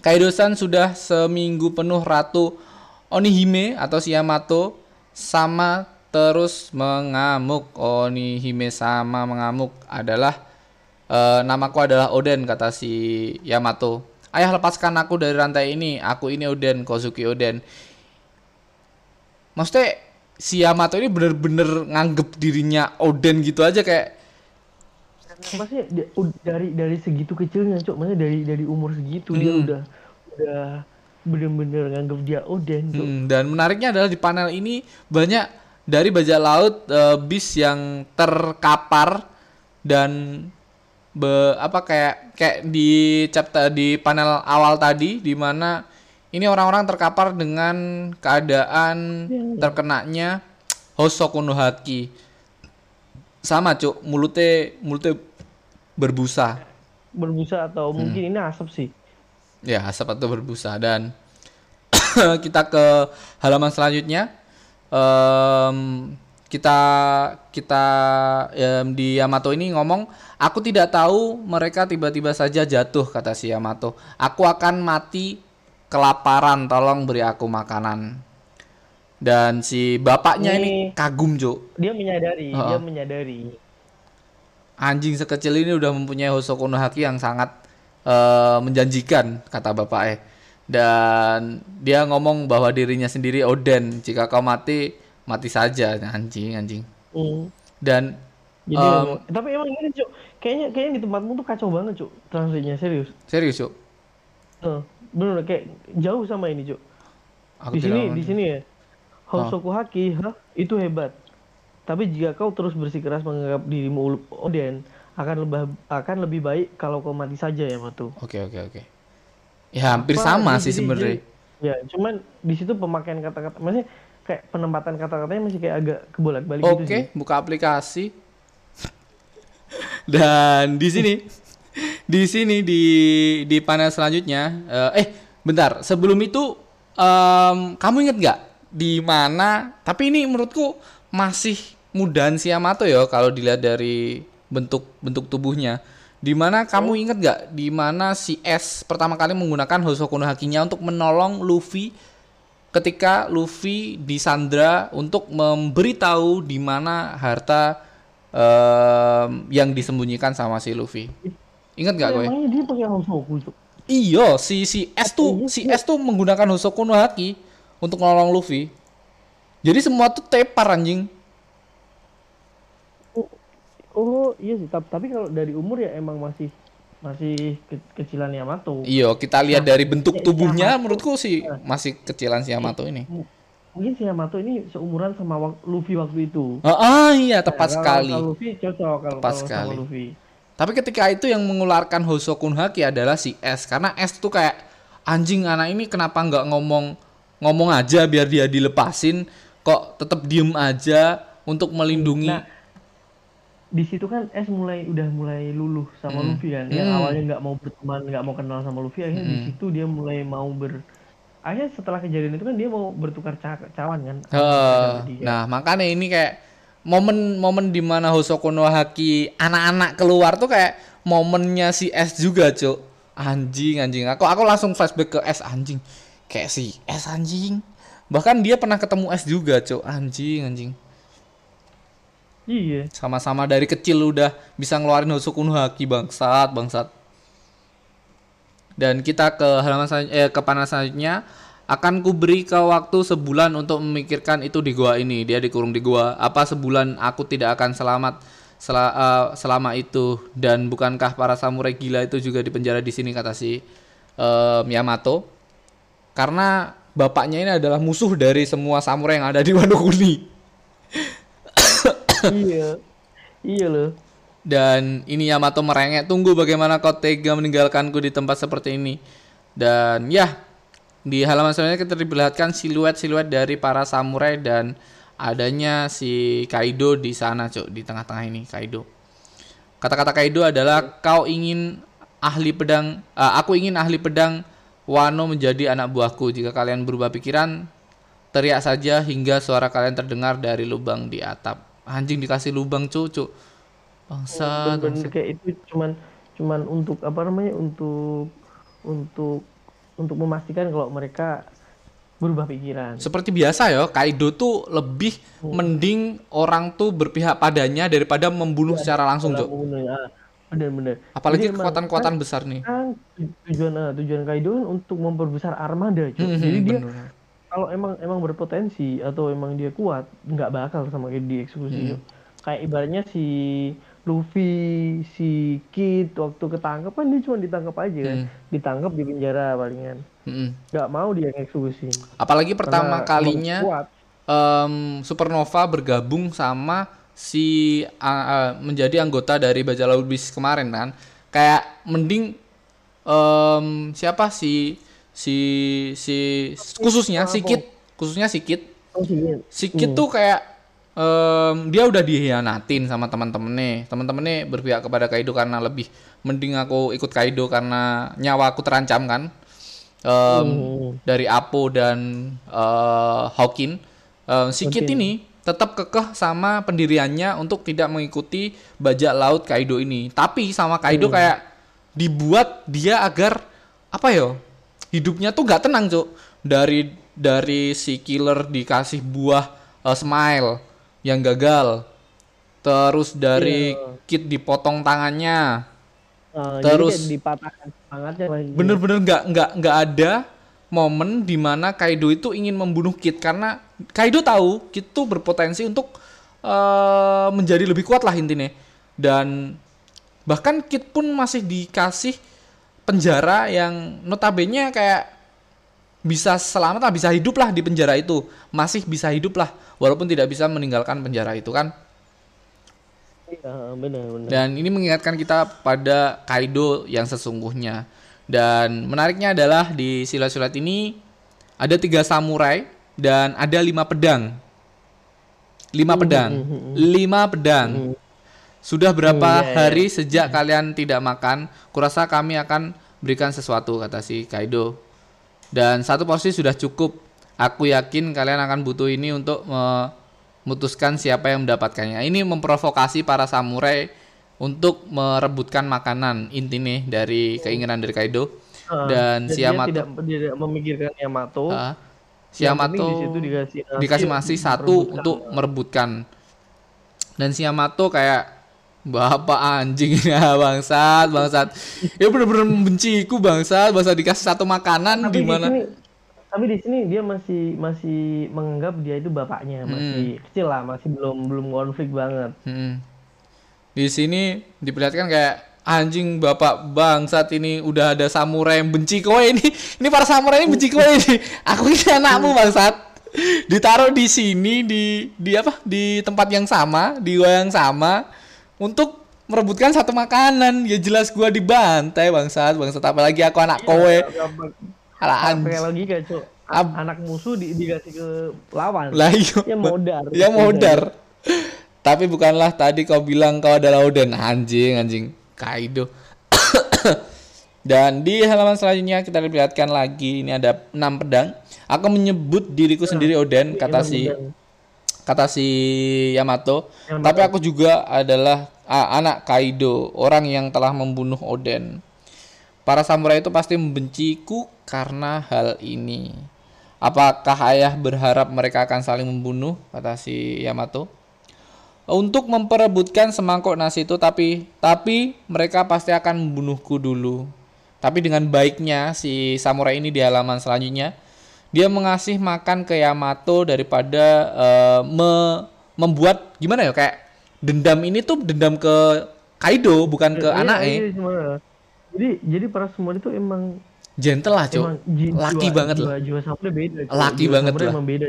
Kaido-san sudah seminggu penuh Ratu Onihime atau si Yamato sama terus mengamuk. Onihime sama mengamuk adalah e, namaku adalah Oden kata si Yamato. Ayah lepaskan aku dari rantai ini. Aku ini Oden, Kozuki Oden. Maksudnya si Yamato ini bener-bener nganggep dirinya Oden gitu aja kayak maksudnya dari dari segitu kecilnya cok maksudnya dari dari umur segitu hmm. dia udah udah bener-bener nganggap dia Oden cok. Hmm, dan menariknya adalah di panel ini banyak dari bajak laut uh, bis yang terkapar dan be, apa kayak kayak di chapter di panel awal tadi di mana ini orang-orang terkapar dengan keadaan ya, ya. terkenanya Hosoku no Haki sama cuk. Mulutnya mulutnya berbusa. Berbusa atau hmm. mungkin ini asap sih. Ya asap atau berbusa. Dan <coughs> kita ke halaman selanjutnya. Um, kita kita um, di Yamato ini ngomong aku tidak tahu mereka tiba-tiba saja jatuh kata si Yamato. Aku akan mati kelaparan tolong beri aku makanan. Dan si bapaknya ini, ini kagum Jo dia menyadari uh -uh. dia menyadari. Anjing sekecil ini udah mempunyai Hosoku no Haki yang sangat uh, menjanjikan kata bapaknya. Dan dia ngomong bahwa dirinya sendiri Oden jika kau mati mati saja. Anjing anjing. Mm. dan Jadi, um, tapi emang ini cuk. Kayaknya kayaknya di tempatmu tuh kacau banget cuk transfernya serius? Serius cuk. Uh, bener kayak jauh sama ini cuk di sini di sini ya Hosoku Haki, hah, itu hebat. Tapi jika kau terus bersikeras menganggap dirimu Oden, akan lebih akan lebih baik kalau kau mati saja ya Matu. Oke oke oke. Ya hampir Apa, sama sih sebenarnya. Ya, cuman di situ pemakaian kata-kata masih kayak penempatan kata-katanya masih kayak agak kebolak-balik gitu Oke, buka aplikasi. Dan di sini di sini di di panel selanjutnya uh, eh bentar, sebelum itu um, kamu inget nggak di mana tapi ini menurutku masih mudahan si Yamato ya kalau dilihat dari bentuk bentuk tubuhnya di mana kamu oh. inget gak di mana si S pertama kali menggunakan Hosoku no Hakinya untuk menolong Luffy ketika Luffy disandra untuk memberitahu di mana harta um, yang disembunyikan sama si Luffy. Ingat gak gue? dia pakai Hosoku Iya, si si S tuh si S tuh menggunakan Hosoku no Haki untuk nolong Luffy. Jadi semua tuh tepar anjing. Oh, oh iya sih, tapi kalau dari umur ya emang masih masih ke kecilan Yamato. Iya, kita lihat nah, dari bentuk tubuhnya Yamato, menurutku sih nah, masih kecilan si Yamato ini. Mungkin si Yamato ini seumuran sama Luffy waktu itu. Ah, ah iya tepat nah, sekali. Kalau Luffy cocok kalau, tepat kalau sekali. sama Luffy. Tapi ketika itu yang mengeluarkan Hosoku Haki adalah si S. Karena S tuh kayak anjing anak ini kenapa nggak ngomong ngomong aja biar dia dilepasin? Kok tetap diem aja untuk melindungi? Nah, di situ kan S mulai udah mulai luluh sama hmm. Luffy kan. Yang hmm. awalnya nggak mau berteman nggak mau kenal sama Luffy. Akhirnya hmm. di situ dia mulai mau ber akhirnya setelah kejadian itu kan dia mau bertukar cawan kan? Uh, nah makanya ini kayak momen-momen di mana Hosoku no Haki anak-anak keluar tuh kayak momennya si S juga cuk. Anjing anjing. Aku aku langsung flashback ke S anjing. Kayak si S anjing. Bahkan dia pernah ketemu S juga cok anjing anjing. Iya. Sama-sama dari kecil udah bisa ngeluarin Hosoku no Haki bangsat bangsat. Dan kita ke halaman eh, ke panel selanjutnya akan kuberi kau waktu sebulan untuk memikirkan itu di gua ini. Dia dikurung di gua. Apa sebulan aku tidak akan selamat sel uh, eh, selama itu dan bukankah para samurai gila itu juga dipenjara di sini kata si uh, Yamato? Karena bapaknya ini adalah musuh dari semua samurai yang ada di Wano Kuni. iya. Iya loh. Dan ini Yamato merengek, tunggu bagaimana kau tega meninggalkanku di tempat seperti ini. Dan ya, di halaman selanjutnya kita diperlihatkan siluet-siluet dari para samurai dan adanya si Kaido di sana, Cuk, di tengah-tengah ini Kaido. Kata-kata Kaido adalah kau ingin ahli pedang, uh, aku ingin ahli pedang Wano menjadi anak buahku. Jika kalian berubah pikiran, teriak saja hingga suara kalian terdengar dari lubang di atap. Anjing dikasih lubang, Cuk, Bangsa, oh, bener, kayak itu cuman cuman untuk apa namanya? Untuk untuk untuk memastikan kalau mereka berubah pikiran. Seperti biasa ya, Kaido tuh lebih hmm. mending orang tuh berpihak padanya daripada membunuh ya, secara langsung, Jok. Ya. Benar-benar. Apalagi kekuatan-kekuatan besar nih. Kan tujuan uh, tujuan Kaido kan untuk memperbesar armada, Jok. Hmm, Jadi dia kalau emang emang berpotensi atau emang dia kuat, nggak bakal sama kayak dieksekusi, hmm. Kayak ibaratnya si Luffy, si Kid waktu ketangkep kan dia cuma ditangkap aja kan, hmm. ditangkap di penjara palingan, hmm. mau dia eksekusi. Apalagi pertama Karena kalinya um, Supernova bergabung sama si uh, uh, menjadi anggota dari Baja Laut Bis kemarin kan, kayak mending um, siapa si si si khususnya si Kid, khususnya si Kid, oh, si Kid hmm. tuh kayak um, dia udah dihianatin sama teman-temannya. Teman-temannya berpihak kepada Kaido karena lebih mending aku ikut Kaido karena nyawa aku terancam kan. Um, oh. dari Apo dan uh, Hawkin. Um, si Kit ini tetap kekeh sama pendiriannya untuk tidak mengikuti bajak laut Kaido ini. Tapi sama Kaido hmm. kayak dibuat dia agar apa ya? Hidupnya tuh gak tenang, Cuk. Dari dari si killer dikasih buah uh, smile yang gagal. Terus dari yeah. kit dipotong tangannya. Uh, terus dipatahkan tangannya Bener-bener nggak nggak nggak ada momen di mana Kaido itu ingin membunuh Kit karena Kaido tahu Kit tuh berpotensi untuk uh, menjadi lebih kuat lah intinya dan bahkan Kit pun masih dikasih penjara yang notabene kayak bisa selamat lah bisa hidup lah di penjara itu masih bisa hidup lah walaupun tidak bisa meninggalkan penjara itu kan. Iya, benar, benar. Dan ini mengingatkan kita pada Kaido yang sesungguhnya. Dan menariknya adalah di silat-silat ini ada tiga samurai dan ada lima pedang. Lima hmm, pedang, hmm, hmm, lima pedang. Sudah berapa iya, iya. hari sejak kalian tidak makan? Kurasa kami akan berikan sesuatu kata si Kaido. Dan satu porsi sudah cukup Aku yakin kalian akan butuh ini untuk memutuskan siapa yang mendapatkannya. Ini memprovokasi para samurai untuk merebutkan makanan intinya dari keinginan dari Kaido. Uh, dan si Yamato tidak, tidak memikirkan Yamato. Uh, si Yamato dikasih, dikasih masih satu untuk merebutkan. Dan si Yamato kayak Bapak anjing ya bangsat, bangsat. Ya bener-bener membenciku bangsat, bangsat dikasih satu makanan di mana tapi di sini dia masih masih menganggap dia itu bapaknya hmm. masih kecil lah masih belum belum konflik banget. Hmm. di sini diperlihatkan kayak anjing bapak bangsat ini udah ada samurai yang benci kowe ini. <laughs> Ini para samurai ini benci kowe ini. <laughs> Aku ini anakmu bangsat. Ditaruh di sini di di apa? Di tempat yang sama di gua yang sama untuk merebutkan satu makanan ya jelas gua dibantai bangsat bangsat apalagi aku anak iya, kowe Alah pakai logika, Cuk. Ab anak musuh di dikasih ke lawan. Lah iya. Ya modar. Ya modar. Tapi bukanlah tadi kau bilang kau adalah Oden anjing anjing Kaido. <coughs> Dan di halaman selanjutnya kita lihatkan lagi ini ada enam pedang. Aku menyebut diriku sendiri Oden kata si kata si Yamato. Yamato. Tapi aku juga adalah ah, anak Kaido, orang yang telah membunuh Oden. Para samurai itu pasti membenciku karena hal ini. Apakah ayah berharap mereka akan saling membunuh? Kata si Yamato. Untuk memperebutkan semangkuk nasi itu tapi tapi mereka pasti akan membunuhku dulu. Tapi dengan baiknya si samurai ini di halaman selanjutnya, dia mengasih makan ke Yamato daripada uh, me membuat gimana ya kayak dendam ini tuh dendam ke Kaido bukan ke iya, anaknya. Iya, jadi jadi para semua itu emang gentle lah, Cok. Laki banget loh. Jiwa samurai beda. Laki banget lah. Emang beda,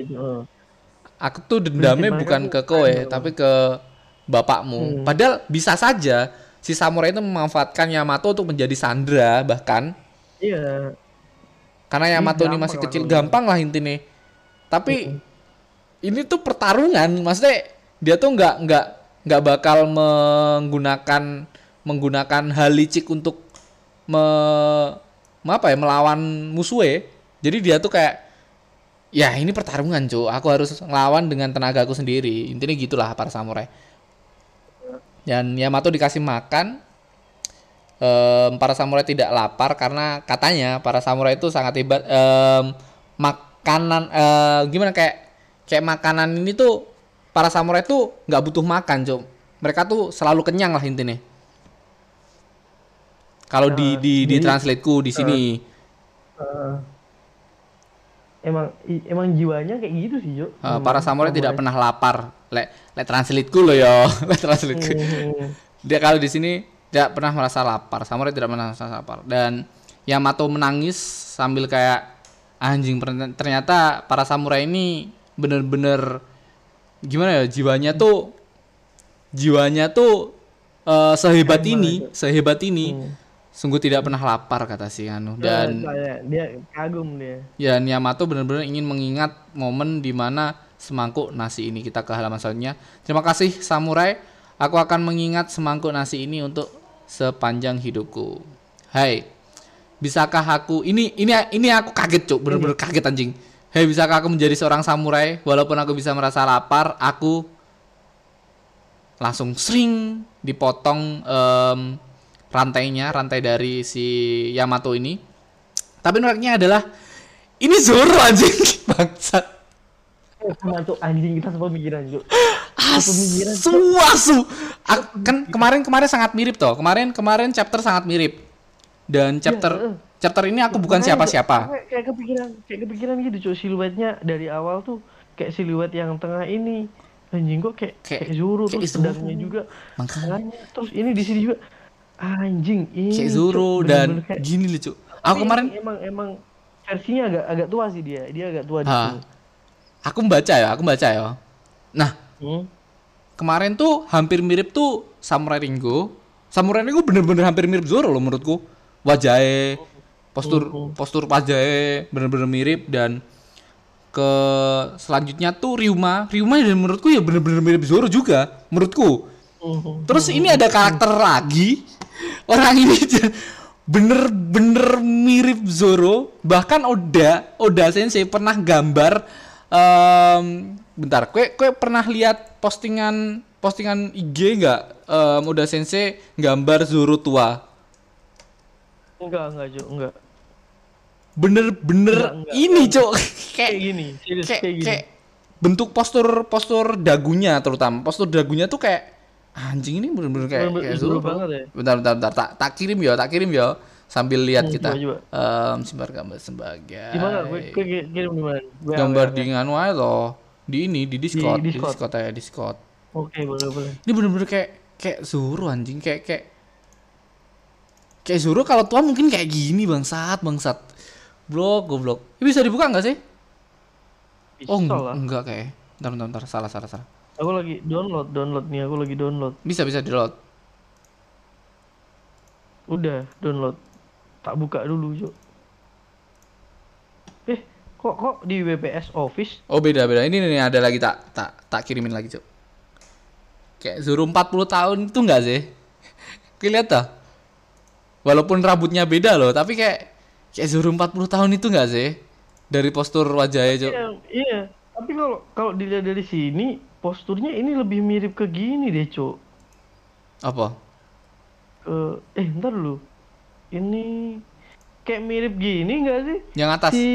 Aku tuh dendamnya bukan ke kowe, tapi ke bapakmu. Hmm. Padahal bisa saja si samurai itu memanfaatkan Yamato untuk menjadi Sandra bahkan. Iya. Karena Yamato ini, ini masih kecil, gampang lah intinya. Tapi hmm. ini tuh pertarungan, maksudnya dia tuh nggak nggak nggak bakal menggunakan menggunakan hal licik untuk me, me apa ya melawan musuhnya. Jadi dia tuh kayak ya ini pertarungan cuy aku harus ngelawan dengan tenaga aku sendiri intinya gitulah para samurai dan Yamato dikasih makan um, para samurai tidak lapar karena katanya para samurai itu sangat hebat um, makanan uh, gimana kayak kayak makanan ini tuh para samurai tuh nggak butuh makan cuy mereka tuh selalu kenyang lah intinya kalau uh, di di di translateku di sini uh, uh emang emang jiwanya kayak gitu sih Jo. Uh, para samurai, tidak pernah lapar. Le le translate lo yo, <laughs> le translate hmm. Dia kalau di sini tidak pernah merasa lapar. Samurai tidak pernah merasa lapar. Dan Yamato menangis sambil kayak anjing ternyata para samurai ini bener-bener gimana ya jiwanya tuh jiwanya tuh uh, sehebat ini, sehebat ini. Hmm sungguh tidak pernah lapar kata si Anu iya, dan dia kagum dia. Ya Yamato benar-benar ingin mengingat momen di mana semangkuk nasi ini kita ke halaman selanjutnya. Terima kasih samurai. Aku akan mengingat semangkuk nasi ini untuk sepanjang hidupku. Hai. Bisakah aku ini ini ini aku kaget, Cuk. Benar-benar kaget anjing. Hei, bisakah aku menjadi seorang samurai walaupun aku bisa merasa lapar, aku langsung sering dipotong um, rantainya, rantai dari si Yamato ini. Tapi menariknya adalah ini Zoro anjing <laughs> bangsat. Sama tuh anjing kita semua mikiran juga. Asu, asu. Kan kemarin kemarin sangat mirip toh. Kemarin kemarin chapter sangat mirip. Dan iya, chapter ya, chapter ini aku bukan siapa-siapa. Kayak kepikiran kayak kepikiran gitu cuy siluetnya dari awal tuh kayak siluet yang tengah ini anjing kok kayak kayak, kayak Zoro terus pedangnya juga makanya terus ini di sini juga Anjing, ini Kayak Zoro dan kayak... gini lucu. Aku kemarin emang emang versinya agak agak tua sih dia. Dia agak tua di sini. Aku membaca ya, aku membaca ya. Nah, hmm? kemarin tuh hampir mirip tuh Samurai Ringo. Samurai Ringo bener-bener hampir mirip Zoro loh menurutku. Wajahnya, postur hmm. postur wajahnya bener-bener mirip dan ke selanjutnya tuh Ryuma. Ryuma dan menurutku ya bener-bener mirip Zoro juga menurutku. Hmm. Terus ini ada karakter lagi orang ini <laughs> bener-bener mirip Zoro bahkan Oda Oda Sensei pernah gambar um, bentar kue kue pernah lihat postingan postingan IG nggak? Um, Oda Sensei gambar Zoro tua enggak enggak. Jo enggak bener-bener ini cok <laughs> kayak, gini kayak, kayak gini. kayak bentuk postur postur dagunya terutama. Postur dagunya tuh kayak anjing ini bener-bener kayak bener, kayak Zoro banget ya. Bentar bentar bentar. Tak tak kirim ya, tak kirim ya sambil lihat hmm, kita. Coba, Um, simbar gambar sebagai. Gimana? Gue, kirim di mana? Gambar di nganu aja loh. Di ini di Discord, di Discord, di Discord ya, Discord. Oke, okay, boleh boleh. Ini bener-bener kayak kayak Zoro anjing kayak kayak kayak Zoro kalau tua mungkin kayak gini bangsat bangsat. Blok goblok. Ini bisa dibuka nggak sih? Bisa oh, lah. enggak kayak. Bentar, bentar, bentar, salah, salah, salah. Aku lagi download, download nih, aku lagi download. Bisa bisa download. Udah download. Tak buka dulu, Cuk. Eh, kok kok di WPS Office? Oh, beda beda. Ini nih ada lagi tak tak tak kirimin lagi, Cuk. Kayak Zuru 40 tahun itu enggak sih? <laughs> Tuh. Walaupun rambutnya beda loh, tapi kayak kayak Zuru 40 tahun itu enggak sih? Dari postur wajahnya, Cuk. Iya, iya. Tapi kalau kalau dilihat dari sini posturnya ini lebih mirip ke gini deh, Cuk. Apa? Uh, eh, ntar dulu. Ini kayak mirip gini enggak sih? Yang atas. Si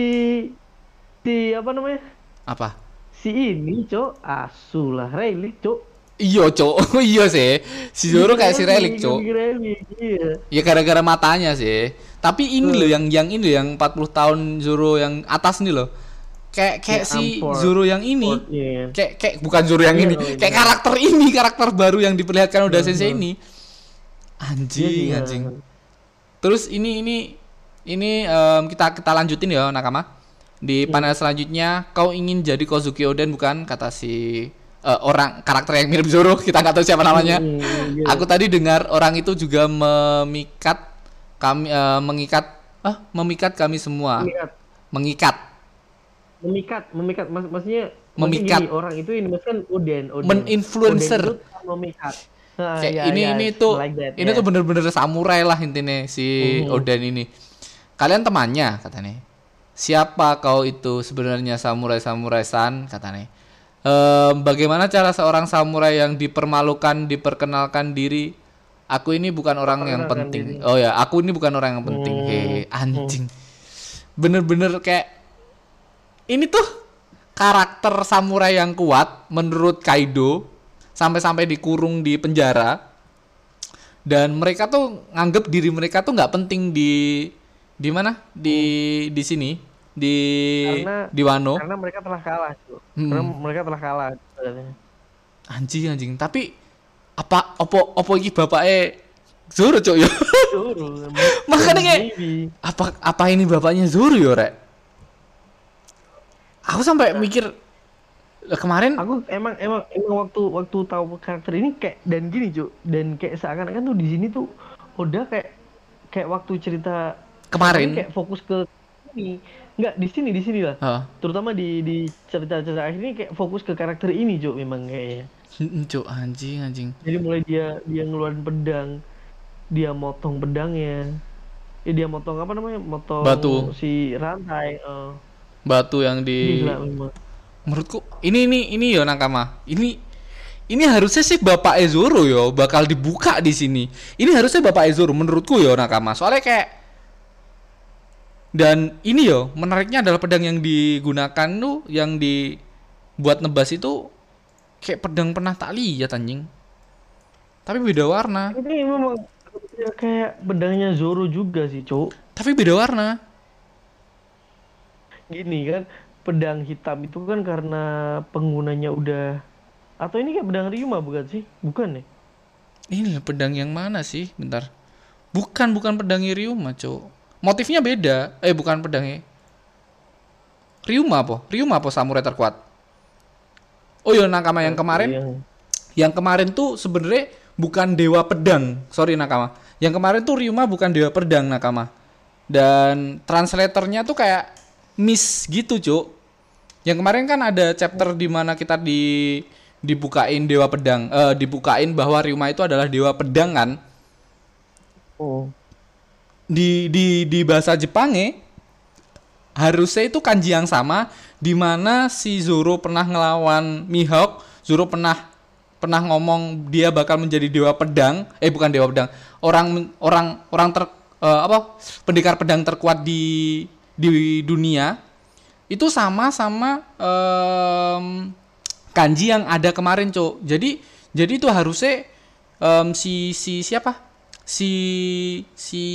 si apa namanya? Apa? Si ini, Cuk. Asu lah, Rayleigh, Cuk. Iya, Cok. <laughs> iya sih. Si Zoro kayak si Relik, Cok. Iya. Ya gara-gara matanya sih. Tapi ini loh yang yang ini loh, yang 40 tahun Zoro yang atas nih loh. Kayak kayak ya, si ampor. Zoro yang ini. yeah. Kayak kayak bukan Zoro yang yeah, ini. Yeah. Kayak karakter ini, karakter baru yang diperlihatkan udah yeah, sensei ini. Anjing, yeah, anjing. Terus ini ini ini um, kita kita lanjutin ya Nakama. Di yeah. panel selanjutnya kau ingin jadi Kozuki Oden bukan kata si uh, orang karakter yang mirip Zoro kita nggak tahu siapa namanya. Mm, Aku tadi dengar orang itu juga memikat kami uh, mengikat ah memikat kami semua. Mengikat. Memikat, memikat Mas, maksudnya memikat gini, orang itu ini maksudnya Oden, Oden. Meninfluencer. memikat. Nah, kayak ya, ini ya, ini tuh like that, ini yeah. tuh bener-bener samurai lah intinya si uh Oden ini. Kalian temannya katanya. Siapa kau itu sebenarnya samurai samurai san katanya Um, bagaimana cara seorang samurai yang dipermalukan, diperkenalkan diri? Aku ini bukan orang yang penting. Diri. Oh ya, aku ini bukan orang yang penting. Hmm. Hei, anjing. Bener-bener kayak ini tuh karakter samurai yang kuat menurut Kaido sampai-sampai dikurung di penjara. Dan mereka tuh nganggep diri mereka tuh nggak penting di di mana? Di di sini. Di karena, di Wano. karena mereka telah kalah cuy. Hmm. karena mereka telah kalah anjing anjing. Tapi apa opo opo iki bapaknya Zoro cok ya? Zoro <laughs> makanya kayak apa apa ini bapaknya Zoro ya rek? Aku sampai nah. mikir kemarin aku emang emang emang waktu waktu tahu karakter ini kayak dan gini cuy dan kayak seakan-akan tuh di sini tuh udah kayak kayak waktu cerita kemarin kayak fokus ke ini Enggak, di sini di sini lah. Huh? Terutama di di cerita-cerita akhir ini kayak fokus ke karakter ini, Cuk, memang kayaknya. Cuk, anjing, anjing. Jadi mulai dia dia ngeluarin pedang, dia motong pedangnya. Ya dia motong apa namanya? Motong batu si rantai. Uh. Batu yang di Gila, Menurutku ini ini ini yo Nakama. Ini ini harusnya sih Bapak Ezoro yo bakal dibuka di sini. Ini harusnya Bapak Ezoro menurutku yo Nakama. Soalnya kayak dan ini yo, menariknya adalah pedang yang digunakan tuh yang dibuat nebas itu kayak pedang pernah tak lihat anjing. Tapi beda warna. Ini memang kayak pedangnya Zoro juga sih, Cuk. Tapi beda warna. Gini kan, pedang hitam itu kan karena penggunanya udah atau ini kayak pedang Ryuma bukan sih? Bukan nih. Ya? Ini pedang yang mana sih? Bentar. Bukan, bukan pedang Ryuma, Cuk motifnya beda eh bukan pedangnya Ryuma apa Ryuma apa samurai terkuat oh iya nakama yang kemarin iya. yang kemarin tuh sebenarnya bukan dewa pedang sorry nakama yang kemarin tuh Ryuma bukan dewa pedang nakama dan translatornya tuh kayak miss gitu cuk. Yang kemarin kan ada chapter di mana kita di dibukain dewa pedang uh, dibukain bahwa Ryuma itu adalah dewa pedang kan? Oh. Di di di bahasa Jepangnya harusnya itu kanji yang sama di mana si Zoro pernah ngelawan Mihawk, Zoro pernah pernah ngomong dia bakal menjadi dewa pedang, eh bukan dewa pedang, orang orang orang ter uh, apa pendekar pedang terkuat di di dunia itu sama sama um, kanji yang ada kemarin, Cok. Jadi jadi itu harusnya um, si si siapa? si si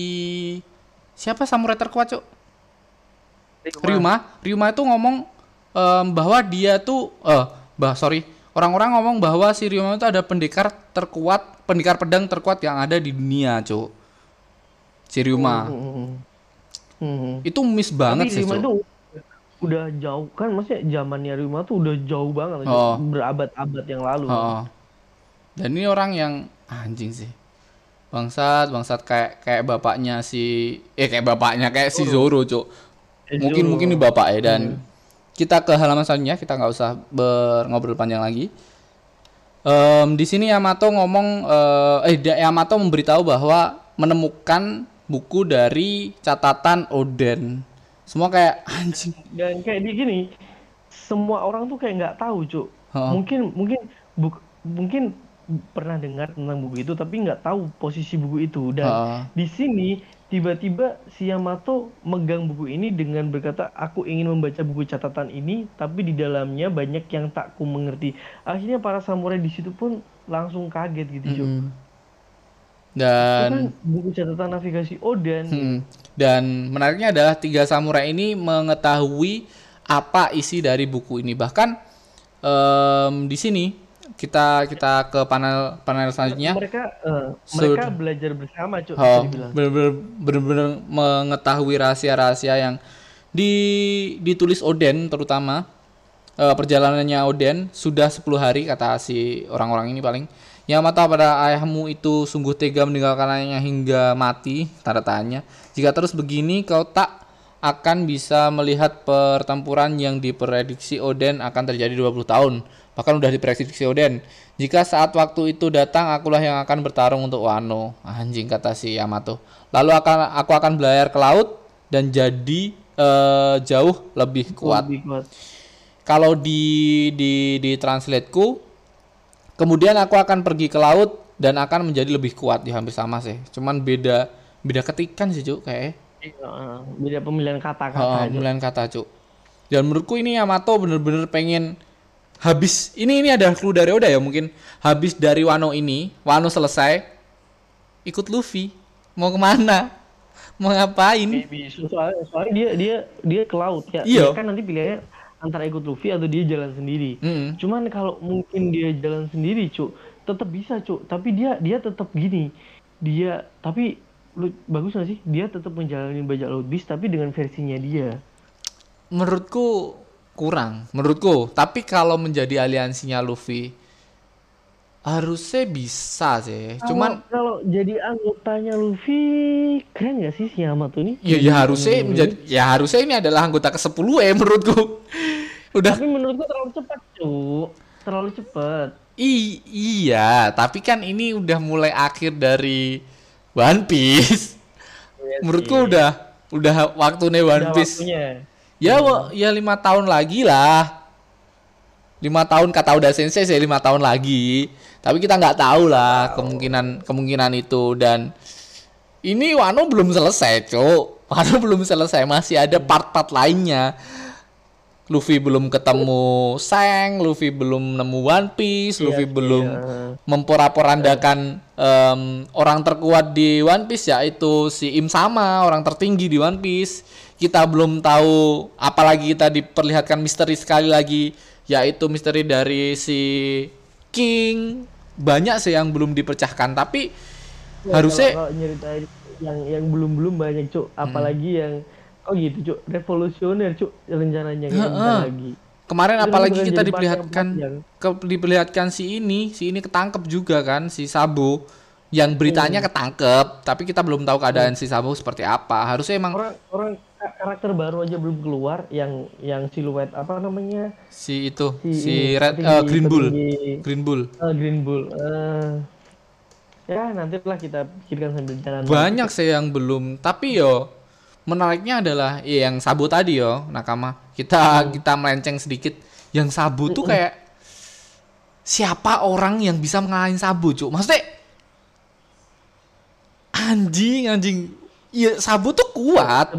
siapa samurai terkuat cok Ryuma. Ryuma. Itu ngomong um, bahwa dia tuh eh uh, bah sorry. Orang-orang ngomong bahwa si Ryuma itu ada pendekar terkuat pendekar pedang terkuat yang ada di dunia cok si Ryuma. Hmm, hmm, itu miss banget Tapi sih itu udah jauh kan maksudnya zamannya Ryuma tuh udah jauh banget oh. berabad-abad yang lalu. Oh. dan ini orang yang anjing sih. Bangsat bangsat kayak kayak bapaknya si eh kayak bapaknya kayak si Zoro. Cuk mungkin mungkin ini bapak ya dan hmm. kita ke halaman selanjutnya kita nggak usah ngobrol panjang lagi. Um, di sini Yamato ngomong uh, eh Yamato memberitahu bahwa menemukan buku dari catatan Oden semua kayak anjing dan kayak di gini semua orang tuh kayak nggak tahu cuk huh? mungkin mungkin buk, mungkin pernah dengar tentang buku itu tapi nggak tahu posisi buku itu dan uh. di sini tiba-tiba si Yamato megang buku ini dengan berkata aku ingin membaca buku catatan ini tapi di dalamnya banyak yang tak ku mengerti akhirnya para samurai di situ pun langsung kaget gitu mm -hmm. Dan kan buku catatan navigasi Oden. Hmm. dan menariknya adalah tiga samurai ini mengetahui apa isi dari buku ini. Bahkan um, di sini kita kita ke panel panel selanjutnya. Mereka uh, mereka belajar bersama cuy oh, benar-benar mengetahui rahasia-rahasia yang di ditulis Oden terutama. Uh, perjalanannya Oden sudah 10 hari kata si orang-orang ini paling Yamato pada ayahmu itu sungguh tega meninggalkan ayahnya hingga mati tanda tanya. Jika terus begini kau tak akan bisa melihat pertempuran yang diprediksi Oden akan terjadi 20 tahun. Bahkan udah diprediksi Oden jika saat waktu itu datang akulah yang akan bertarung untuk Wano. Anjing kata si Yamato. Lalu akan aku akan belayar ke laut dan jadi uh, jauh lebih kuat. Lebih kuat. Kalau di di di translateku, kemudian aku akan pergi ke laut dan akan menjadi lebih kuat ya hampir sama sih. Cuman beda beda ketikan sih cuk kayak. Iya, beda pemilihan kata-kata. Oh, pemilihan kata cuk. Dan menurutku ini Yamato bener-bener pengen habis ini ini ada clue dari Oda ya mungkin habis dari Wano ini Wano selesai ikut Luffy mau ke mana mau ngapain soalnya, soalnya dia dia dia ke laut ya iya. kan nanti pilihannya antara ikut Luffy atau dia jalan sendiri. Mm. cuman kalau mungkin dia jalan sendiri cuk tetap bisa cuk. Tapi dia dia tetap gini. Dia tapi lu bagus gak sih? Dia tetap menjalani bajak laut bis tapi dengan versinya dia. Menurutku kurang menurutku. Tapi kalau menjadi aliansinya Luffy Harusnya bisa sih. Kalau, Cuman kalau jadi anggotanya Luffy keren gak sih si Yamato ini? Ya, ya harusnya menjadi ya harusnya ini adalah anggota ke-10 ya menurutku. <laughs> Udah. Tapi menurutku terlalu cepat, Cuk. Terlalu cepat. I iya, tapi kan ini udah mulai akhir dari One Piece. Iya menurutku udah udah waktunya One udah Piece. Waktunya. Ya, hmm. ya lima tahun lagi lah. Lima tahun kata udah sensei sih lima tahun lagi tapi kita nggak tahu lah kemungkinan kemungkinan itu dan ini Wano belum selesai, Cok. <laughs> Wano belum selesai, masih ada part-part lainnya. Luffy belum ketemu Sang, Luffy belum nemu One Piece, Luffy iya, belum iya. memporaporandakan um, orang terkuat di One Piece yaitu si Im sama, orang tertinggi di One Piece. Kita belum tahu apalagi kita diperlihatkan misteri sekali lagi yaitu misteri dari si King. Banyak sih yang belum dipecahkan tapi ya, harusnya kalau, kalau nyeritain yang yang belum belum banyak cuk. Apalagi hmm. yang oh gitu cuk. Revolusioner cuk rencananya kan lagi. Kemarin Itu apalagi kita diperlihatkan ke, diperlihatkan si ini si ini ketangkep juga kan si Sabo yang beritanya hmm. ketangkep tapi kita belum tahu keadaan hmm. si Sabo seperti apa. Harusnya emang orang orang karakter baru aja belum keluar yang yang siluet apa namanya? Si itu si, si red uh, green bull. green bull. Uh, green bull uh, ya nantilah kita pikirkan sambil jalan banyak sih yang belum. Tapi yo menariknya adalah ya, yang sabu tadi yo nakama. Kita hmm. kita melenceng sedikit. Yang sabu tuh kayak siapa orang yang bisa mengalahin sabu cuk? Maksudnya anjing anjing Iya, Sabu tuh kuat.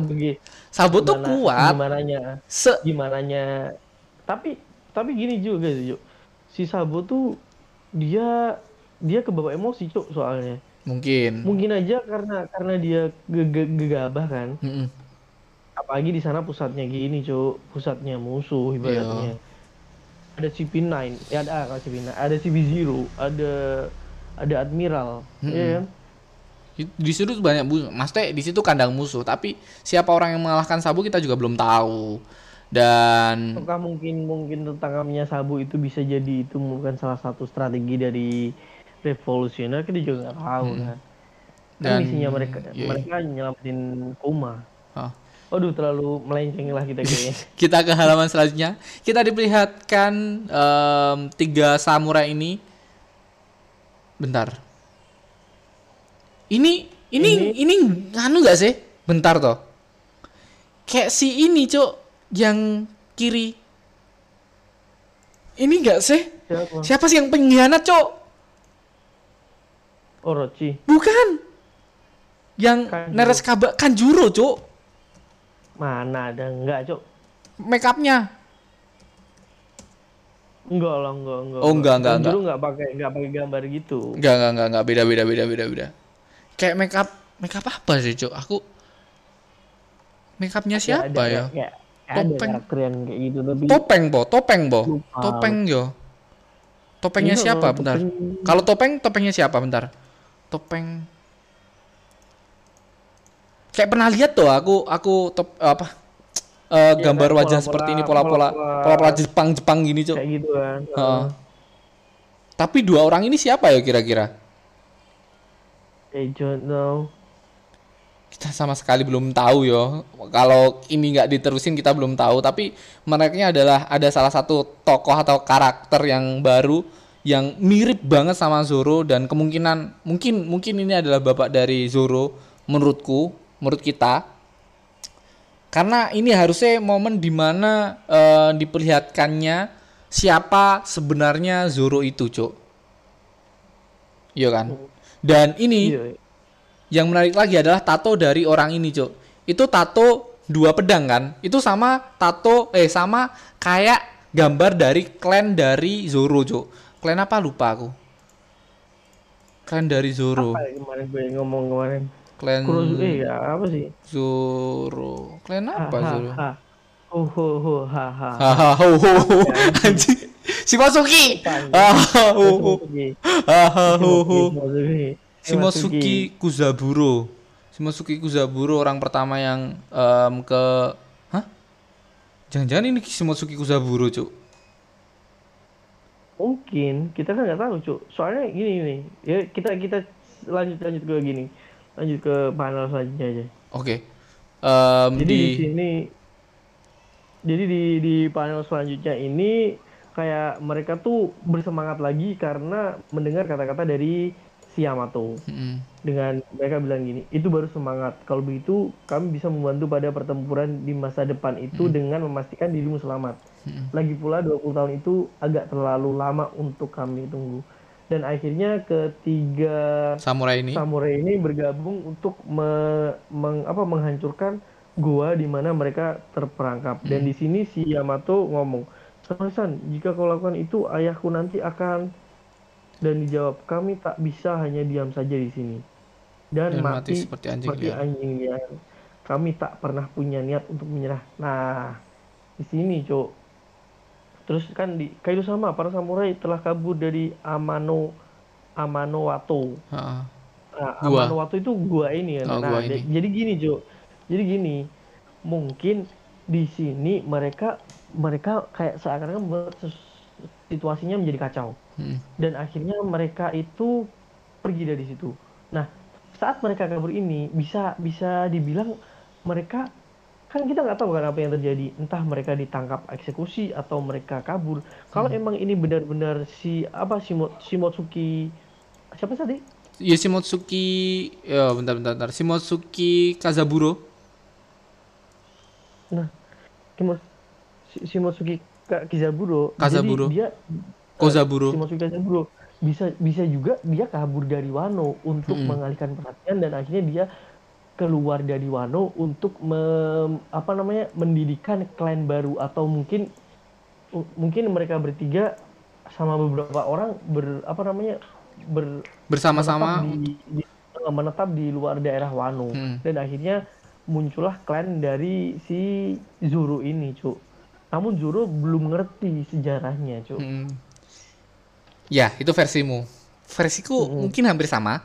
Sabu tuh kuat. Gimana nya? Se gimana nya? Tapi tapi gini juga sih, Si Sabu tuh dia dia kebawa emosi, Cuk, soalnya. Mungkin. Mungkin aja karena karena dia gegabah kan. Mm -mm. Apalagi di sana pusatnya gini, Cuk. Pusatnya musuh ibaratnya. Yo. Ada CP9, ya ada ah, CP9, ada CP0, ada ada Admiral, mm -mm. ya kan? Di situ banyak musuh mas teh di situ kandang musuh tapi siapa orang yang mengalahkan Sabu kita juga belum tahu dan apakah mungkin mungkin tertangkapnya Sabu itu bisa jadi itu bukan salah satu strategi dari revolusioner kita juga nggak tahu hmm. kan dan misinya mereka yeah. mereka nyelamatin Kuma oh. Waduh terlalu melenceng lah kita kayaknya. <laughs> kita ke halaman selanjutnya. Kita diperlihatkan um, tiga samurai ini. Bentar ini ini ini, ini anu gak sih? Bentar toh. Kayak si ini, Cok, yang kiri. Ini gak sih? Siapa, Siapa sih yang pengkhianat, Cok? Orochi. Bukan. Yang Kanjuro. Neres Kaba Kanjuro, Cok. Mana ada enggak, Cok? Make upnya. Enggak lah, enggak, enggak. Oh, enggak, enggak, enggak. Zoro enggak pakai enggak pakai gambar gitu. Enggak, enggak, enggak, enggak. Beda, beda, beda, beda, beda. Kayak make up, make up apa sih, Cuk? Aku make upnya siapa ada, ya? Kayak Topeng. yang kayak gitu tapi Topeng, Bo. Topeng, Bo. Lupa. Topeng, yo. Topengnya Iya, siapa? Bentar. Kalau topeng, topengnya siapa? Bentar. Topeng. Kayak pernah lihat tuh aku aku top apa? eh, Iya, gambar kayak wajah pola-pola- seperti ini pola-pola pola-pola- pola-pola Jepang-Jepang gini, Cuk. kayak gitu kan. Heeh. Tapi dua orang ini siapa ya kira-kira? I don't know. Kita sama sekali belum tahu yo. Kalau ini nggak diterusin kita belum tahu. Tapi mereka adalah ada salah satu tokoh atau karakter yang baru yang mirip banget sama Zoro dan kemungkinan mungkin mungkin ini adalah bapak dari Zoro menurutku, menurut kita. Karena ini harusnya momen di mana eh, diperlihatkannya siapa sebenarnya Zoro itu, Cuk. Iya kan? Dan ini Iya. yang menarik lagi adalah tato dari orang ini, Cok. Itu tato dua pedang kan? Itu sama tato eh sama kayak gambar dari klan dari Zoro, Cok. Klan apa lupa aku. Klan dari Zoro. Apa ya kemarin gue ngomong kemarin? Klan Kurosuke ya apa sih? Zoro. Klan apa Zoro? Ha, Ho ho ha ha. Hahaha, ho ho ho. Anjing. Si Masuki. Hahaha, ho ho. Hahaha, ho ho. Shimosuki Kuzaburo. Shimosuki Kuzaburo orang pertama yang em, ke Hah? Jangan-jangan ini Shimosuki Kuzaburo, Cuk. Mungkin kita kan nggak tahu cuk. Soalnya gini nih, ya kita kita lanjut lanjut ke gini, lanjut ke panel selanjutnya aja. Oke. Em, Jadi di, di sini, jadi di di panel selanjutnya ini kayak mereka tuh bersemangat lagi karena mendengar kata-kata dari si Yamato. Mm, dengan mereka bilang gini, itu baru semangat. Kalau begitu, kami bisa membantu pada pertempuran di masa depan itu dengan memastikan dirimu selamat. Lagi pula 20 tahun itu agak terlalu lama untuk kami tunggu. Dan akhirnya ketiga samurai ini. samurai ini bergabung untuk me- meng- apa, menghancurkan gua di mana mereka terperangkap. Dan di sini si Yamato ngomong, San, jika kau lakukan itu, ayahku nanti akan dan dijawab kami tak bisa hanya diam saja di sini dan, Dan mati mati, seperti anjing seperti liar." anjing liar. Kami tak pernah punya niat untuk menyerah. Nah, di sini, Cok. Terus kan di Kaido sama para samurai telah kabur dari Amano Amanowato. Heeh. Nah, Gua. Amanowato itu gua ini kan. Oh, nah, gua ini. jadi gini, Jo. Jadi gini, mungkin di sini mereka mereka kayak seakan-akan membuat situasinya menjadi kacau Mm. dan akhirnya mereka itu pergi dari situ. Nah, saat mereka kabur ini bisa bisa dibilang mereka kan kita nggak tahu kan apa yang terjadi. Entah mereka ditangkap eksekusi atau mereka kabur. Kalau emang ini benar-benar si apa Shimo, Shimotsuki siapa tadi? Ya Shimotsuki ya bentar bentar bentar. Shimotsuki Kazaburo. Nah, Shimo- Shi- Shimotsuki Ka- Kizaburo. Kazaburo. Jadi dia Kozaburo. Shimotsuki Kazaburo bisa bisa juga dia kabur dari Wano untuk Mm-mm. mengalihkan perhatian dan akhirnya dia keluar dari Wano untuk mem- apa namanya mendirikan klan baru atau mungkin mungkin mereka bertiga sama beberapa orang ber apa namanya ber Bersama-sama menetap di, di- eh, menetap di luar daerah Wano Hmm. dan akhirnya muncullah klan dari si Zoro ini cuk namun Zoro belum ngerti sejarahnya cuk Mm. Ya, itu versimu. Versiku mungkin hampir sama.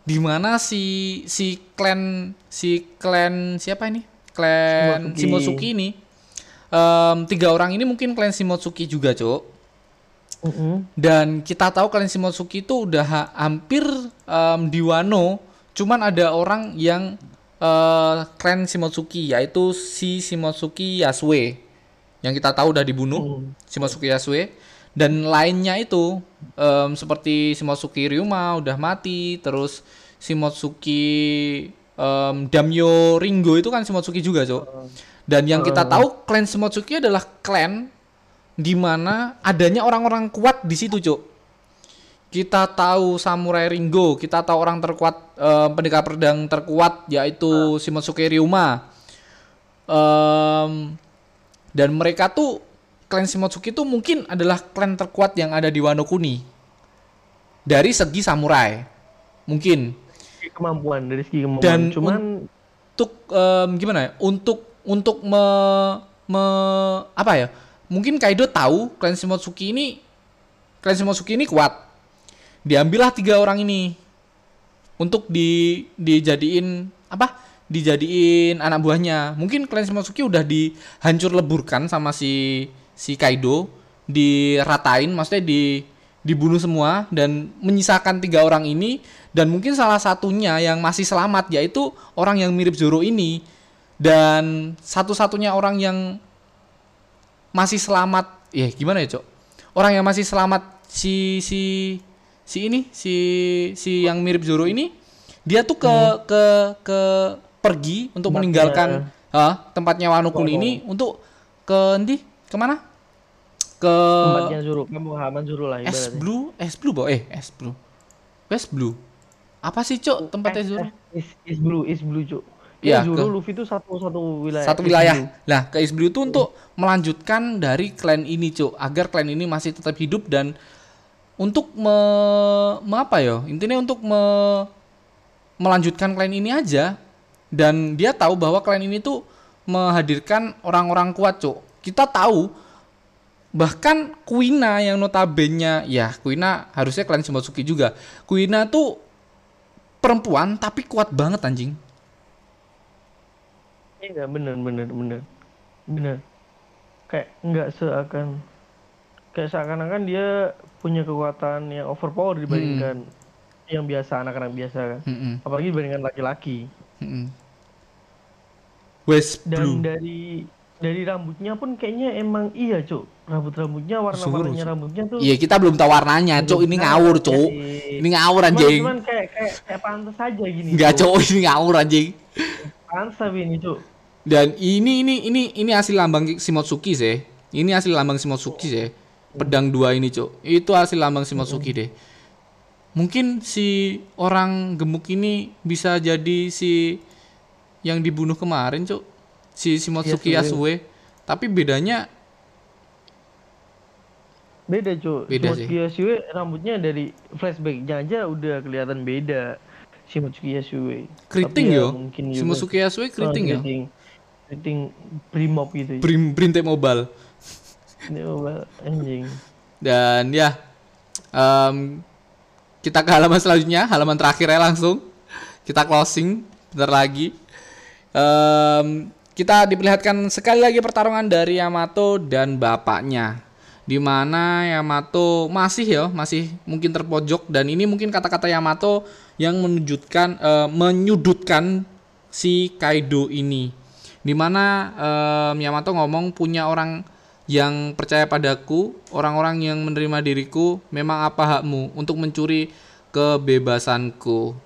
Di mana si si klan si klan siapa ini? Klan Shimotsuki. Shimotsuki ini em, tiga orang ini mungkin klan Shimotsuki juga, Cuk. Mm-mm. Dan kita tahu klan Shimotsuki itu udah ha- hampir em, di Wano, cuman ada orang yang eh, klan Shimotsuki yaitu si Shimotsuki Yasue. Yang kita tahu udah dibunuh, Hmm. Shimotsuki Yasue dan lainnya itu em, seperti Shimotsuki Ryuma udah mati, terus Shimotsuki em, Damyo Ringo itu kan Shimotsuki juga, Cok. Dan yang kita tahu klan Shimotsuki adalah klan di mana adanya orang-orang kuat di situ, Cok. Kita tahu Samurai Ringo, kita tahu orang terkuat eh, pendekar pedang terkuat yaitu Shimotsuki Ryuma. Em, dan mereka tuh klan Shimotsuki itu mungkin adalah klan terkuat yang ada di Wano Kuni. Dari segi samurai. Mungkin. Kemampuan dari segi kemampuan. Dan cuman untuk um, gimana ya? Untuk untuk me, me apa ya? Mungkin Kaido tahu klan Shimotsuki ini klan Shimotsuki ini kuat. Diambillah tiga orang ini untuk di dijadiin apa? Dijadiin anak buahnya. Mungkin klan Shimotsuki udah dihancur leburkan sama si si Kaido diratain maksudnya di dibunuh semua dan menyisakan tiga orang ini dan mungkin salah satunya yang masih selamat yaitu orang yang mirip Zoro ini dan satu-satunya orang yang masih selamat ya gimana ya cok orang yang masih selamat si si si ini si si yang mirip Zoro ini dia tuh ke hmm. ke ke pergi untuk tempatnya, meninggalkan uh, tempatnya Wano Kuni ini untuk ke nanti ke mana ke tempatnya Zuru kamu Haman Zuru lah ibaratnya. Es Blue, Es Blue boh, eh Es Blue. West Blue. Apa sih, Cok, tempatnya Zuru? Es, es Blue, Es Blue, Cok. Ya, Zuru ke, Luffy itu satu satu wilayah. Satu wilayah. Nah, ke East Blue itu untuk melanjutkan dari klan ini, Cuk, agar klan ini masih tetap hidup dan untuk me, me apa ya? Intinya untuk me, melanjutkan klan ini aja. Dan dia tahu bahwa klan ini tuh menghadirkan orang-orang kuat, Cuk. Kita tahu bahkan Kuina yang notabene ya Kuina harusnya kalian Shimotsuki juga Kuina tuh perempuan tapi kuat banget anjing iya bener bener bener bener kayak nggak seakan kayak seakan-akan dia punya kekuatan yang overpower dibandingkan hmm. yang biasa anak-anak biasa kan. Hmm. apalagi dibandingkan laki-laki. Hmm. West Blue. dan dari dari rambutnya pun kayaknya emang iya cuk. Rambut rambutnya warna warnanya rambutnya tuh iya kita belum tahu warnanya cuk. Ini ngawur cuk. ini ngawur anjing. cuman, cuman kayak kayak kayak pantas aja gini nggak cuk. <laughs> Ini ngawur anjing. Pantas tapi ini cuk. Dan ini ini ini ini hasil lambang Shimotsuki sih. Ini hasil lambang Shimotsuki sih pedang dua ini cuk. Itu hasil lambang Shimotsuki deh. Mungkin si orang gemuk ini bisa jadi si yang dibunuh kemarin cuk. Si Shimotsuki yes, Yasue tapi bedanya beda cuy beda Shimotsuki Yasue rambutnya dari flashbacknya aja udah kelihatan beda Shimotsuki Yasue keriting ya, yo. Shimotsuki Yasue keriting ya keriting primop gitu. Prim Brinte Mobile Anjing. Dan ya um, kita ke halaman selanjutnya halaman terakhir ya langsung. Kita closing bentar lagi. Um, kita diperlihatkan sekali lagi pertarungan dari Yamato dan bapaknya. Di mana Yamato masih ya masih mungkin terpojok. Dan ini mungkin kata-kata Yamato yang menunjukkan uh, menyudutkan si Kaido ini. Di mana uh, Yamato ngomong punya orang yang percaya padaku orang-orang yang menerima diriku memang apa hakmu untuk mencuri kebebasanku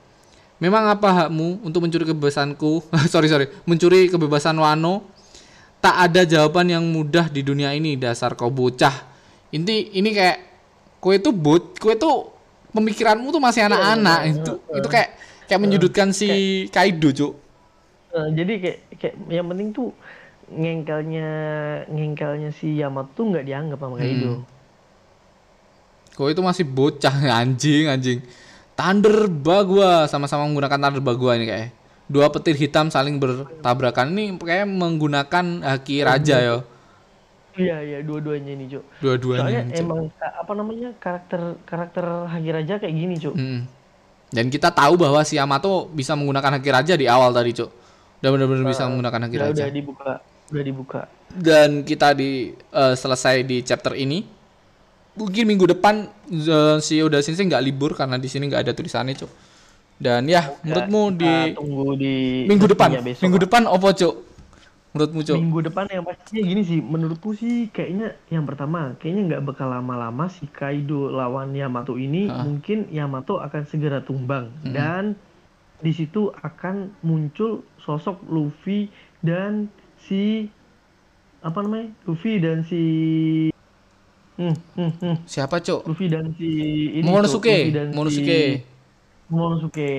Memang apa hakmu untuk mencuri kebebasanku? <laughs> sorry sorry, mencuri kebebasan Wano? Tak ada jawaban yang mudah di dunia ini dasar kau bocah. Inti ini kayak kue itu bot, kue itu pemikiranmu tuh masih anak-anak. Iya, itu uh, itu kayak kayak menyudutkan uh, si Kaido, Cuk. Uh, jadi kayak kayak yang penting tuh ngengkelnya ngengkelnya si Yamato tuh nggak dianggap sama Kaido. Hmm. Kau itu masih bocah <laughs> anjing anjing. Thunder Bagua sama-sama menggunakan Thunder Bagua ini kayak dua petir hitam saling bertabrakan ini kayak menggunakan haki raja ya iya iya dua-duanya ini cuk dua-duanya soalnya cuk. emang apa namanya karakter karakter haki raja kayak gini cuk hmm. dan kita tahu bahwa si Yamato bisa menggunakan haki raja di awal tadi cuk udah benar-benar bisa menggunakan haki raja udah dibuka udah dibuka. Dan kita di uh, selesai di chapter ini. Mungkin minggu depan uh, si Oda Sensei nggak libur karena di sini nggak ada tulisannya cok dan ya Oke, menurutmu di tunggu di minggu depan. besok, minggu depan opo cok menurutmu cok minggu depan yang pastinya gini sih menurutku sih kayaknya yang pertama kayaknya nggak bakal lama-lama si Kaido lawan Yamato ini ha? mungkin Yamato akan segera tumbang. Hmm. dan di situ akan muncul sosok Luffy dan si apa namanya Luffy dan si Hmm, hmm, hmm. Siapa, Cok? Luffy dan si ini Monosuke. dan Monosuke. Si Monosuke.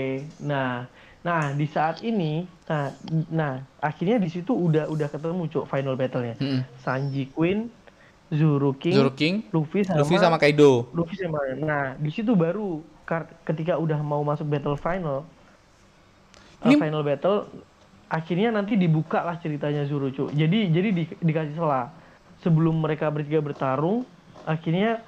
Nah, nah di saat ini, nah, nah akhirnya di situ udah udah ketemu, Cok, final battle-nya. Hmm. Sanji Queen Zoro King, Zoro King, Luffy sama, Luffy sama Kaido. Luffy sama. Nah, di situ baru ketika udah mau masuk battle final, Ini... uh, final battle, akhirnya nanti dibuka lah ceritanya Zoro cu. Jadi jadi di, dikasih celah sebelum mereka bertiga bertarung, akhirnya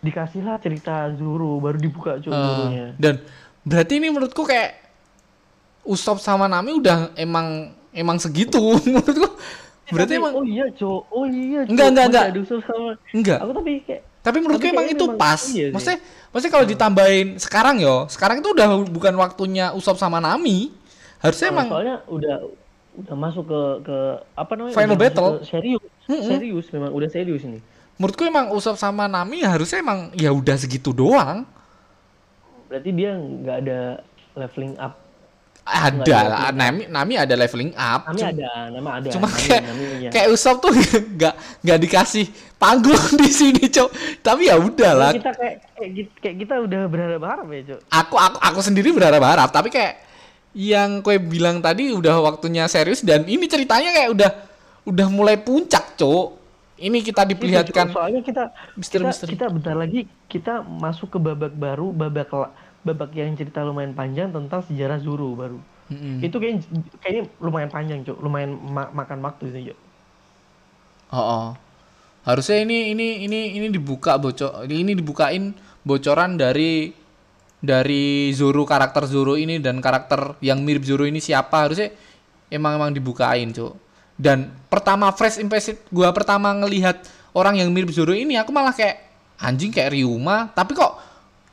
dikasihlah cerita Zoro baru dibuka cu uh, Dan berarti ini menurutku kayak Usop sama Nami udah emang emang segitu <laughs> menurutku Berarti tapi, emang Oh iya, Cok. Oh iya, Cok. Enggak, enggak, enggak. sama. Enggak. Aku tapi kayak tapi menurutku emang itu pas. Iya maksudnya, maksudnya kalau hmm. ditambahin sekarang yo, sekarang itu udah bukan waktunya Usop sama Nami. Harusnya nah, emang soalnya udah udah masuk ke ke apa namanya? Final battle. Serius. Hmm, serius memang udah serius ini. Menurutku emang Usop sama Nami harusnya emang ya udah segitu doang. Berarti dia nggak ada leveling up ada lah Nami Nami ada leveling up Nami cuma, ada nama ada cuma Nami, kayak Nami, iya. kayak Usop tuh <laughs> nggak nggak dikasih panggung <laughs> di sini cok tapi ya udah lah kita kayak kayak, kita udah berharap harap ya cok aku aku aku sendiri berharap harap tapi kayak yang kue bilang tadi udah waktunya serius dan ini ceritanya kayak udah udah mulai puncak cok ini kita iya, diperlihatkan soalnya kita misteri, kita, misteri. kita bentar lagi kita masuk ke babak baru babak babak yang cerita lumayan panjang tentang sejarah Zuru baru. Mm-hmm. Itu kayak kayaknya lumayan panjang, Cuk. Lumayan ma- makan waktu itu, Cuk. Oh, oh. Harusnya ini ini ini ini dibuka bocor ini dibukain bocoran dari dari Zuru karakter Zuru ini dan karakter yang mirip Zuru ini siapa harusnya emang emang dibukain, Cuk. Dan pertama fresh impression gua pertama ngelihat orang yang mirip Zuru ini aku malah kayak anjing kayak Ryuma, tapi kok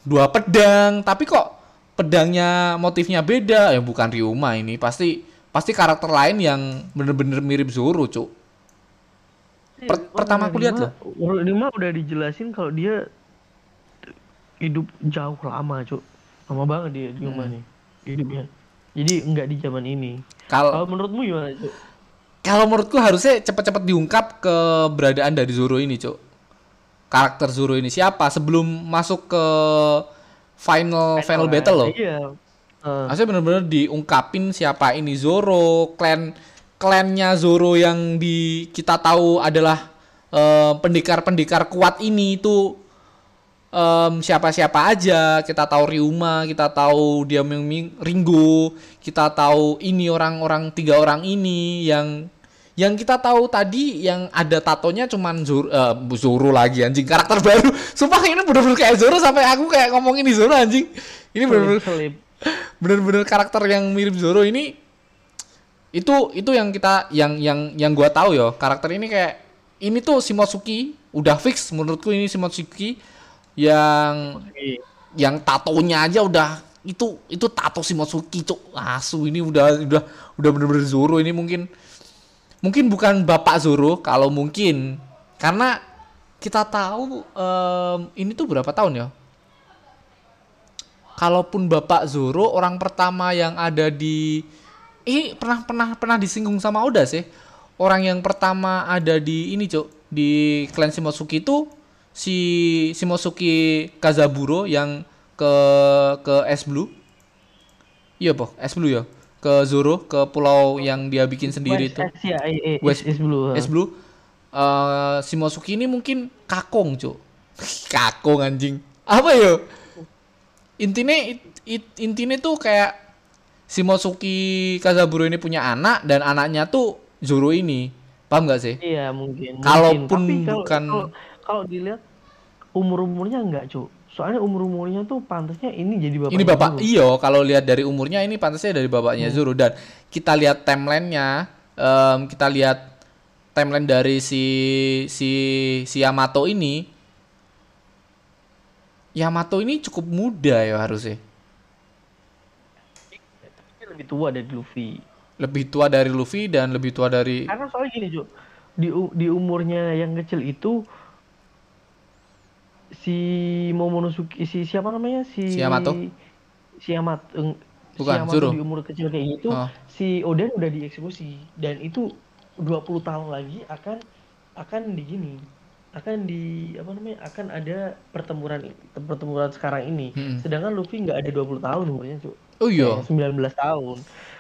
dua pedang tapi kok pedangnya motifnya beda. Ya bukan Ryuma ini pasti pasti karakter lain yang bener-bener mirip Zoro cuk. Per oh, pertama aku lihat loh. Ryuma udah dijelasin kalau dia hidup jauh lama cuk lama banget dia Ryuma hmm. nih hidupnya jadi enggak di zaman ini kalau menurutmu gimana cuk kalau menurutku harusnya cepat-cepat diungkap keberadaan dari Zoro ini cuk karakter Zoro ini siapa sebelum masuk ke final final, final battle loh. Iya. Uh. Maksudnya benar-benar diungkapin siapa ini Zoro, klan klannya Zoro yang di kita tahu adalah pendekar-pendekar uh, kuat ini itu um, siapa-siapa aja. Kita tahu Ryuma, kita tahu dia Ringo, kita tahu ini orang-orang tiga orang ini yang yang kita tahu tadi yang ada tatonya cuman Zoro, uh, Zoro lagi anjing karakter baru. Sumpah ini bener-bener kayak Zoro sampai aku kayak ngomongin di Zoro anjing. Ini bener-bener <laughs> bener-bener karakter yang mirip Zoro ini itu itu yang kita yang yang yang gua tahu ya karakter ini kayak ini tuh Shimotsuki udah fix menurutku ini Shimotsuki yang yang tatonya aja udah itu itu tato Shimotsuki cuk asu ini udah udah udah bener-bener Zoro ini mungkin mungkin bukan Bapak Zoro kalau mungkin karena kita tahu um, ini tuh berapa tahun ya? Kalaupun Bapak Zoro orang pertama yang ada di ini pernah pernah pernah disinggung sama Oda sih. Orang yang pertama ada di ini, Cuk, di klan Shimosuke itu si Shimosuke Kazaburo yang ke ke S Blue. Iya, Pak, S Blue ya ke Zoro ke pulau yang dia bikin sendiri itu. Ya, West, West Blue. West Blue. Uh, si Mosuki ini mungkin kakong, Cuk. <laughs> kakong anjing. Apa yo? Intinya it, intinya tuh kayak si Mosuki Kazaburo ini punya anak dan anaknya tuh Zoro ini. Paham gak sih? Iya, mungkin. Kalaupun bukan kalau dilihat umur-umurnya enggak, Cuk. Soalnya umur umurnya tuh pantasnya ini jadi bapak ini bapak Zoro. iyo kalau lihat dari umurnya ini pantasnya dari bapaknya hmm. Zoro dan kita lihat timelinenya um, kita lihat timeline dari si si si Yamato ini. Yamato ini cukup muda ya harusnya. Lebih tua dari Luffy. Lebih tua dari Luffy dan lebih tua dari karena soalnya gini Jo di di umurnya yang kecil itu si Momonosuke si siapa namanya? Si si Yamato si Yamato Bukan, si Yamato di umur kecil kayak gitu oh. si Oden udah dieksekusi. Dan itu 20 tahun lagi akan akan di gini akan di apa namanya akan ada pertempuran pertempuran sekarang ini. Hmm. sedangkan Luffy nggak ada 20 tahun umurnya cuy oh iya. 19 tahun.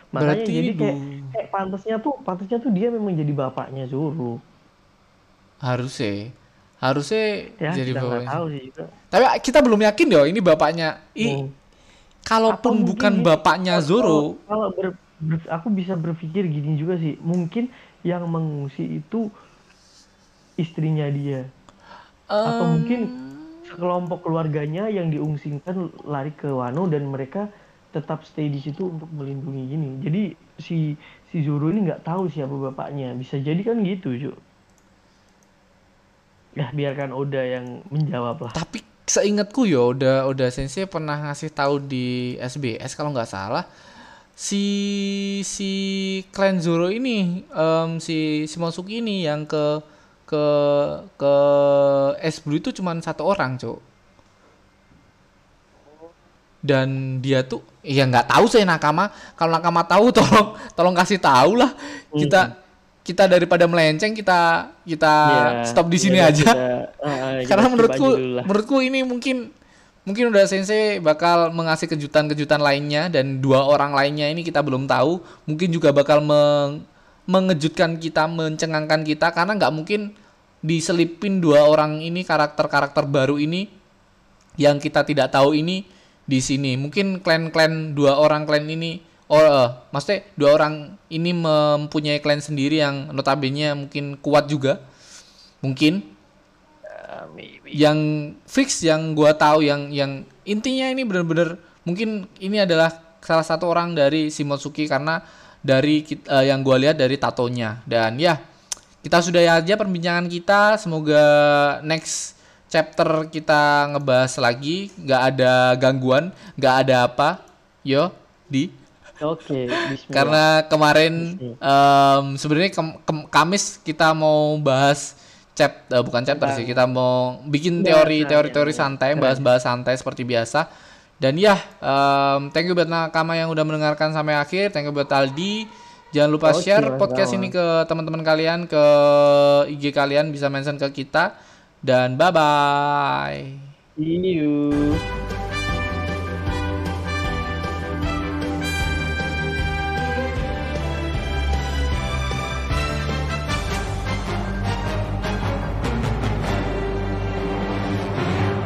Makanya Berarti jadi kayak, kayak pantasnya tuh pantasnya tuh dia memang jadi bapaknya Zoro. Harus sih harusnya ya, jadi bapaknya. Tahu sih juga. Tapi kita belum yakin yo ini bapaknya. I, hmm. Kalaupun bukan bapaknya Zoro, kalau ber, ber, aku bisa berpikir gini juga sih. Mungkin yang mengungsi itu istrinya dia. Um, Atau mungkin sekelompok keluarganya yang diungsikan lari ke Wano dan mereka tetap stay di situ untuk melindungi gini. Jadi si si Zoro ini nggak tahu siapa bapaknya. Bisa jadi kan gitu, Cuk. Ya biarkan Oda yang menjawab lah. Tapi seingatku ya Oda Oda Sensei pernah ngasih tahu di SBS kalau nggak salah si si klan Zoro ini um, si Shimosuke ini yang ke ke ke es blue itu cuma satu orang cok dan dia tuh ya nggak tahu saya nakama. Kalau nakama tahu <laughs> tolong tolong kasih tahu lah. Kita hmm kita daripada melenceng kita kita yeah, stop di sini yeah, aja. kita, <laughs> uh, karena menurutku menurutku ini mungkin mungkin udah sensei bakal mengasih kejutan-kejutan lainnya dan dua orang lainnya ini kita belum tahu mungkin juga bakal meng, mengejutkan kita mencengangkan kita karena nggak mungkin diselipin dua orang ini karakter-karakter baru ini yang kita tidak tahu ini di sini. Mungkin klan-klan dua orang klan ini oh uh, maksudnya dua orang ini mempunyai klien sendiri yang notabene mungkin kuat juga? Mungkin? Uh, yang fix yang gua tahu yang yang intinya ini benar-benar mungkin ini adalah salah satu orang dari Shimotsuki karena dari uh, yang gua lihat dari tatonya. Dan ya kita sudah aja perbincangan kita. Semoga next chapter kita ngebahas lagi. Nggak ada gangguan nggak ada apa. Yo di Oke. Okay, Karena kemarin um, sebenarnya ke, ke, Kamis kita mau bahas chap uh, bukan chapter sih kita mau bikin teori teori teori santai bahas-bahas santai seperti biasa. Dan ya um, thank you buat nakama yang udah mendengarkan sampai akhir. Thank you buat Aldi. Jangan lupa okay, share podcast ini ke teman-teman kalian ke IG kalian bisa mention ke kita. Dan bye bye see you